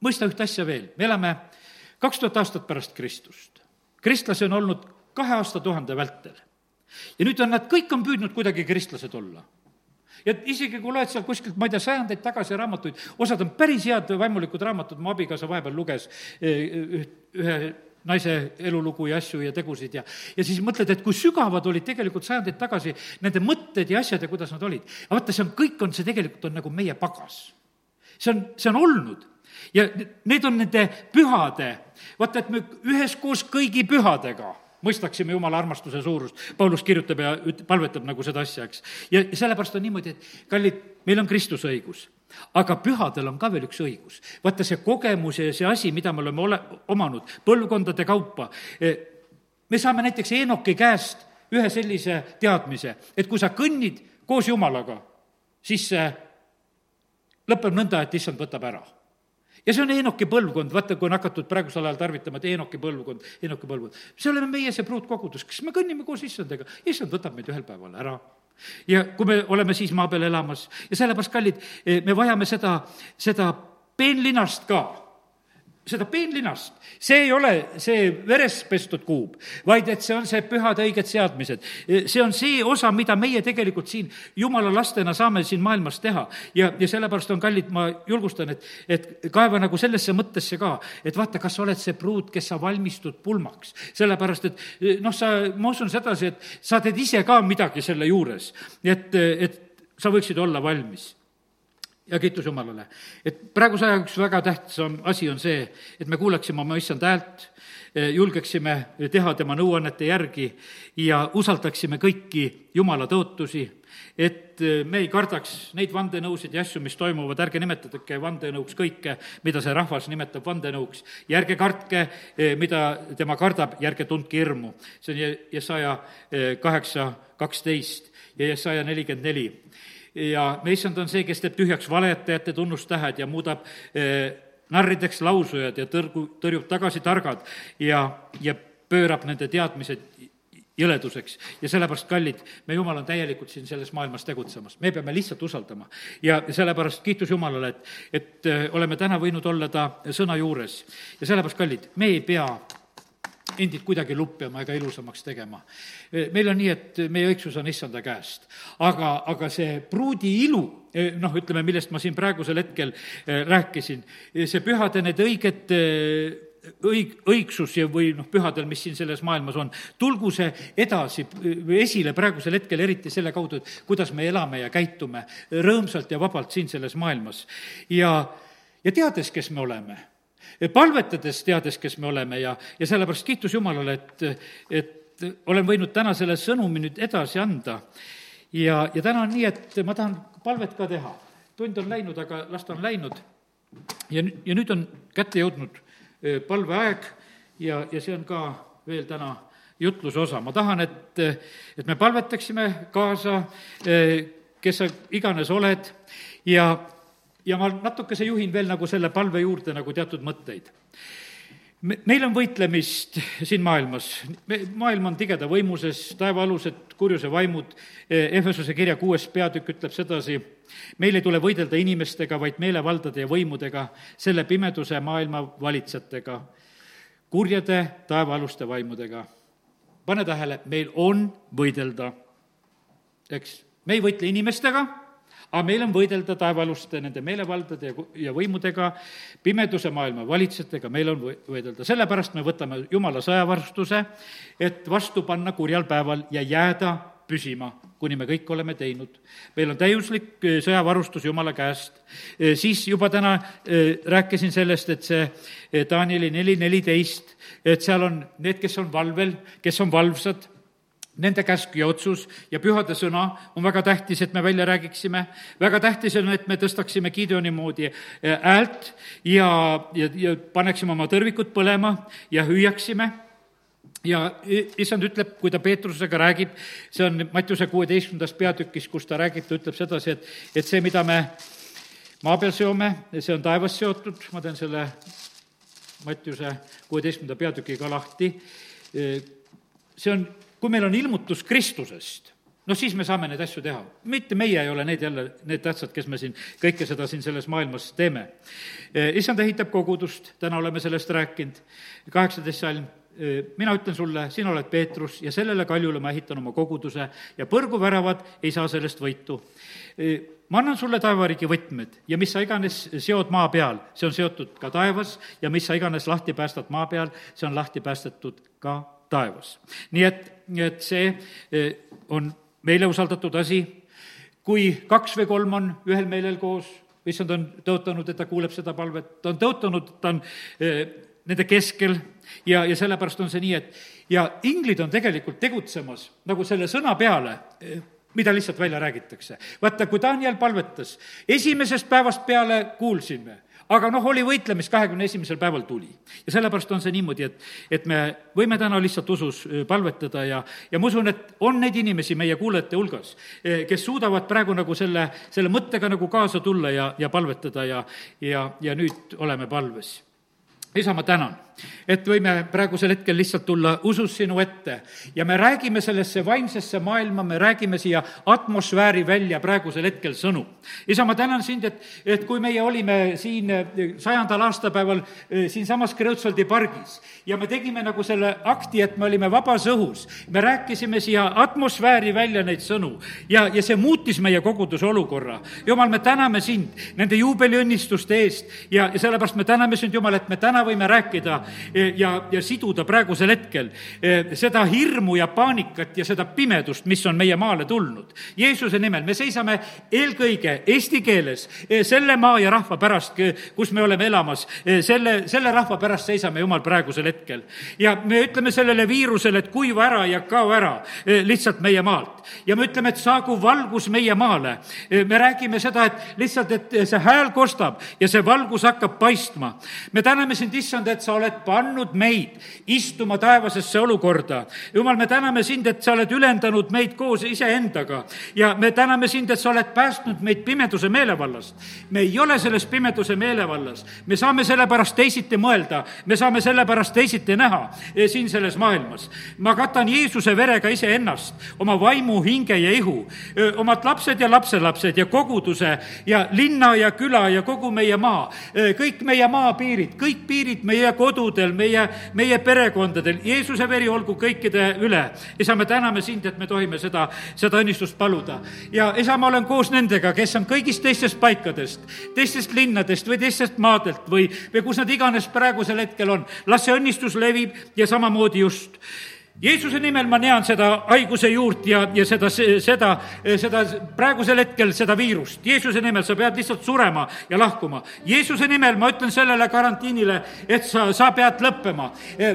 mõista ühte asja veel, me elame kaks tuhat aastat pärast Kristust. kristlasi on olnud kahe aastatuhande vältel. ja nüüd on nad, kõik on püüdnud kuidagi kristlased olla ja isegi kui loed seal kuskilt, ma ei tea, sajandeid tagasi raamatuid, osad on päris head vaimulikud raamatud, mu abikaasa vahepeal luges üht, ühe naise elulugu ja asju ja tegusid ja, ja siis mõtled, et kui sügavad olid tegelikult sajandeid tagasi nende mõtted ja asjad ja kuidas nad olid. aga vaata, see on, kõik on, see tegelikult on nagu meie pagas. see on, see on olnud ja need on nende pühade, vaata, et me üheskoos kõigi pühadega mõistaksime Jumala armastuse suurust. Paulus kirjutab ja üt-, palvetab nagu seda asja, eks. ja sellepärast on niimoodi, et kallid, meil on Kristuse õigus aga pühadel on ka veel üks õigus. vaata, see kogemus ja see asi, mida me oleme ole, omanud põlvkondade kaupa, e, me saame näiteks Eenoki käest ühe sellise teadmise, et kui sa kõnnid koos Jumalaga, siis see lõpeb nõnda, et issand võtab ära ja see on Eenoki põlvkond, vaata, kui on hakatud praegusel ajal tarvitama, et Eenoki põlvkond, Eenoki põlvkond. see oleme meie, see pruutkogudus, kas me kõnnime koos issandaga, issand võtab meid ühel päeval ära. Ja kui me oleme siis maa peal elamas ja sellepärast, kallid, me vajame seda, seda peenlinast ka seda peenlinast, see ei ole see verest pestud kuub, vaid et see on see pühade õiged seadmised. see on see osa, mida meie tegelikult siin jumala lastena saame siin maailmas teha. ja, ja sellepärast on kallid, ma julgustan, et, et kaeva nagu sellesse mõttesse ka, et vaata, kas sa oled see pruut, kes sa valmistud pulmaks. sellepärast, et noh, sa, ma usun sedasi, et sa teed ise ka midagi selle juures, et, et sa võiksid olla valmis ja kiitus Jumalale. et praeguse aja üks väga tähtsam asi on see, et me kuulaksime oma issand häält, eh, julgeksime teha tema nõuannete järgi ja usaldaksime kõiki Jumala tõotusi, et eh, me ei kardaks neid vandenõusid ja asju, mis toimuvad, ärge nimetage vandenõuks kõike, mida see rahvas nimetab vandenõuks, ja ärge kartke, eh, mida tema kardab ja ärge tundke hirmu. see on Jesaja kaheksa kaksteist ja Jesaja nelikümmend neli ja me issand on see, kes teeb tühjaks valetajate tunnustähed ja muudab eh, narrideks lausujad ja tõrgu, tõrjub tagasi targad ja, ja pöörab nende teadmised jõleduseks. Ja sellepärast, kallid, me Jumal on täielikult siin selles maailmas tegutsemas, me peame lihtsalt usaldama. ja sellepärast kiitus Jumalale, et, et eh, oleme täna võinud olla ta sõna juures. Ja sellepärast, kallid, me ei pea endid kuidagi lupjama ega ilusamaks tegema. meil on nii, et meie õigsus on issanda käest. aga, aga see pruudi ilu, noh, ütleme, millest ma siin praegusel hetkel eh, rääkisin, see pühade need õiged eh, õig-, õigsus ja, või noh, pühadel, mis siin selles maailmas on, tulgu see edasi või esile praegusel hetkel, eriti selle kaudu, et kuidas me elame ja käitume rõõmsalt ja vabalt siin selles maailmas. ja, ja teades, kes me oleme palvetades, teades, kes me oleme ja, ja sellepärast kiitus Jumalale, et, et olen võinud täna selle sõnumi nüüd edasi anda. ja, ja täna on nii, et ma tahan palvet ka teha. tund on läinud, aga las ta on läinud. ja, ja nüüd on kätte jõudnud palveaeg ja, ja see on ka veel täna jutluse osa. ma tahan, et, et me palvetaksime kaasa, kes sa iganes oled ja ja ma natukese juhin veel nagu selle palve juurde nagu teatud mõtteid. me, meil on võitlemist siin maailmas, me, maailm on tigeda võimuses, taevaalused kurjuse vaimud, Ehvesuse kirja kuues peatükk ütleb sedasi, meil ei tule võidelda inimestega, vaid meelevaldade ja võimudega, selle pimeduse maailma valitsejatega, kurjade taevaaluste vaimudega. pane tähele, meil on võidelda, eks, me ei võitle inimestega aga meil on võidelda taevaaluste nende meelevaldade ja, ja võimudega, pimeduse maailma valitsejatega, meil on võidelda. sellepärast me võtame jumala sõjavarustuse, et vastu panna kurjal päeval ja jääda püsima, kuni me kõik oleme teinud. meil on täiuslik eh, sõjavarustus Jumala käest. Eh, siis juba täna eh, rääkisin sellest, et see Danieli neli neliteist, et seal on need, kes on valvel, kes on valvsad, nende käsk ja otsus ja pühade sõna on väga tähtis, et me välja räägiksime. väga tähtis on, et me tõstaksime Gideoni moodi äh, häält ja, ja, ja paneksime oma tõrvikud põlema ja hüüaksime. Ja issand ütleb, kui ta Peetrusega räägib, see on Mattiuse kuueteistkümnendas peatükis, kus ta räägib, ta ütleb sedasi, et, et see, mida me maa peal seome, see on taevas seotud, ma teen selle Mattiuse kuueteistkümnenda peatüki ka lahti, see on kui meil on ilmutus Kristusest, noh, siis me saame neid asju teha. mitte meie ei ole need jälle, need tähtsad, kes me siin kõike seda siin selles maailmas teeme. Eh, issand ehitab kogudust, täna oleme sellest rääkinud, kaheksateist salm, eh, mina ütlen sulle, sina oled Peetrus ja sellele kaljule ma ehitan oma koguduse ja põrguväravad ei saa sellest võitu. Eh, ma annan sulle taevariigi võtmed ja mis sa iganes seod maa peal, see on seotud ka taevas ja mis sa iganes lahti päästad maa peal, see on lahti päästetud ka taevas. nii et, et see eh, on meile usaldatud asi, kui kaks või kolm on ühel meelel koos, issand on tõotanud, et ta kuuleb seda palvet, ta on tõotanud, ta on eh, nende keskel ja, ja sellepärast on see nii, et ja inglid on tegelikult tegutsemas nagu selle sõna peale, eh, mida lihtsalt välja räägitakse. vaata, kui Daniel palvetas, esimesest päevast peale kuulsime aga noh, oli võitlemist, kahekümne esimesel päeval tuli. ja sellepärast on see niimoodi, et, et me võime täna lihtsalt usus palvetada ja, ja ma usun, et on neid inimesi meie kuulajate hulgas, kes suudavad praegu nagu selle, selle mõttega nagu kaasa tulla ja, ja palvetada ja, ja, ja nüüd oleme palves. isa, ma tänan et võime praegusel hetkel lihtsalt tulla usus sinu ette ja me räägime sellesse vaimsesse maailma, me räägime siia atmosfääri välja praegusel hetkel sõnu. isa, ma tänan sind, et, et kui meie olime siin eh, sajandal aastapäeval eh, siinsamas Kreutzwaldi pargis ja me tegime nagu selle akti, et me olime vabas õhus, me rääkisime siia atmosfääri välja neid sõnu ja, ja see muutis meie koguduse olukorra. jumal, me täname sind nende juubeliõnnistuste eest ja, ja sellepärast me täname sind, Jumal, et me täna võime rääkida ja, ja siduda praegusel hetkel eh, seda hirmu ja paanikat ja seda pimedust, mis on meie maale tulnud. Jeesuse nimel me seisame eelkõige eesti keeles eh, selle maa ja rahva pärast, kus me oleme elamas, selle, selle rahva pärast seisame, Jumal, praegusel hetkel. ja me ütleme sellele viirusele, et kuiva ära ja kao ära lihtsalt meie maalt. ja me ütleme, et saagu valgus meie maale. me räägime seda, et lihtsalt, et see hääl kostab ja see valgus hakkab paistma. me täname sind, issand, et sa oled pannud meid istuma taevasesse olukorda. jumal, me täname sind, et sa oled ülendanud meid koos iseendaga ja me täname sind, et sa oled päästnud meid pimeduse meelevallast. me ei ole selles pimeduse meelevallas, me saame selle pärast teisiti mõelda, me saame selle pärast teisiti näha siin selles maailmas. ma katan Jeesuse verega iseennast, oma vaimu, hinge ja ihu, omad lapsed ja lapselapsed ja koguduse ja linna ja küla ja kogu meie maa, kõik meie maapiirid, kõik piirid meie kodude kodudel, meie, meie perekondadel, Jeesuse veri olgu kõikide üle. isa, me täname sind, et me tohime seda, seda õnnistust paluda. ja isa, ma olen koos nendega, kes on kõigist teistest paikadest, teistest linnadest või teistest maadelt või, või kus nad iganes praegusel hetkel on. las see õnnistus levib ja samamoodi just Jeesuse nimel ma näen seda haiguse juurt ja, ja seda, seda, seda praegusel hetkel seda viirust. Jeesuse nimel sa pead lihtsalt surema ja lahkuma. Jeesuse nimel ma ütlen sellele karantiinile, et sa, sa pead lõppema.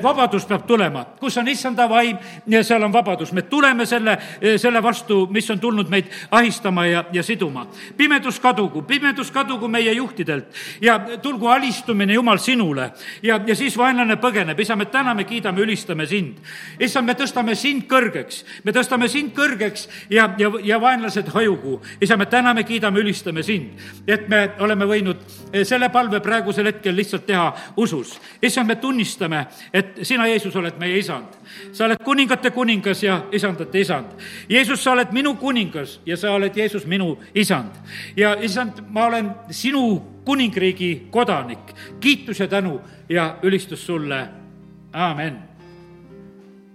vabadus peab tulema, kus on issanda vaim ja seal on vabadus. me tuleme selle, selle vastu, mis on tulnud meid ahistama ja, ja siduma. pimedus kadugu, pimedus kadugu meie juhtidelt ja tulgu alistumine, Jumal, sinule. ja, ja siis vaenlane põgeneb. isa, me täname, kiidame, ülistame sind issand, me tõstame sind kõrgeks, me tõstame sind kõrgeks ja, ja, ja vaenlased hajugu. isa, me täname, kiidame, ülistame sind, et me oleme võinud eh, selle palve praegusel hetkel lihtsalt teha usus. issand, me tunnistame, et sina, Jeesus, oled meie isand. sa oled kuningate kuningas ja isandate isand. Jeesus, sa oled minu kuningas ja sa oled, Jeesus, minu isand. ja isand, ma olen sinu kuningriigi kodanik. kiitus ja tänu ja ülistus sulle, aamen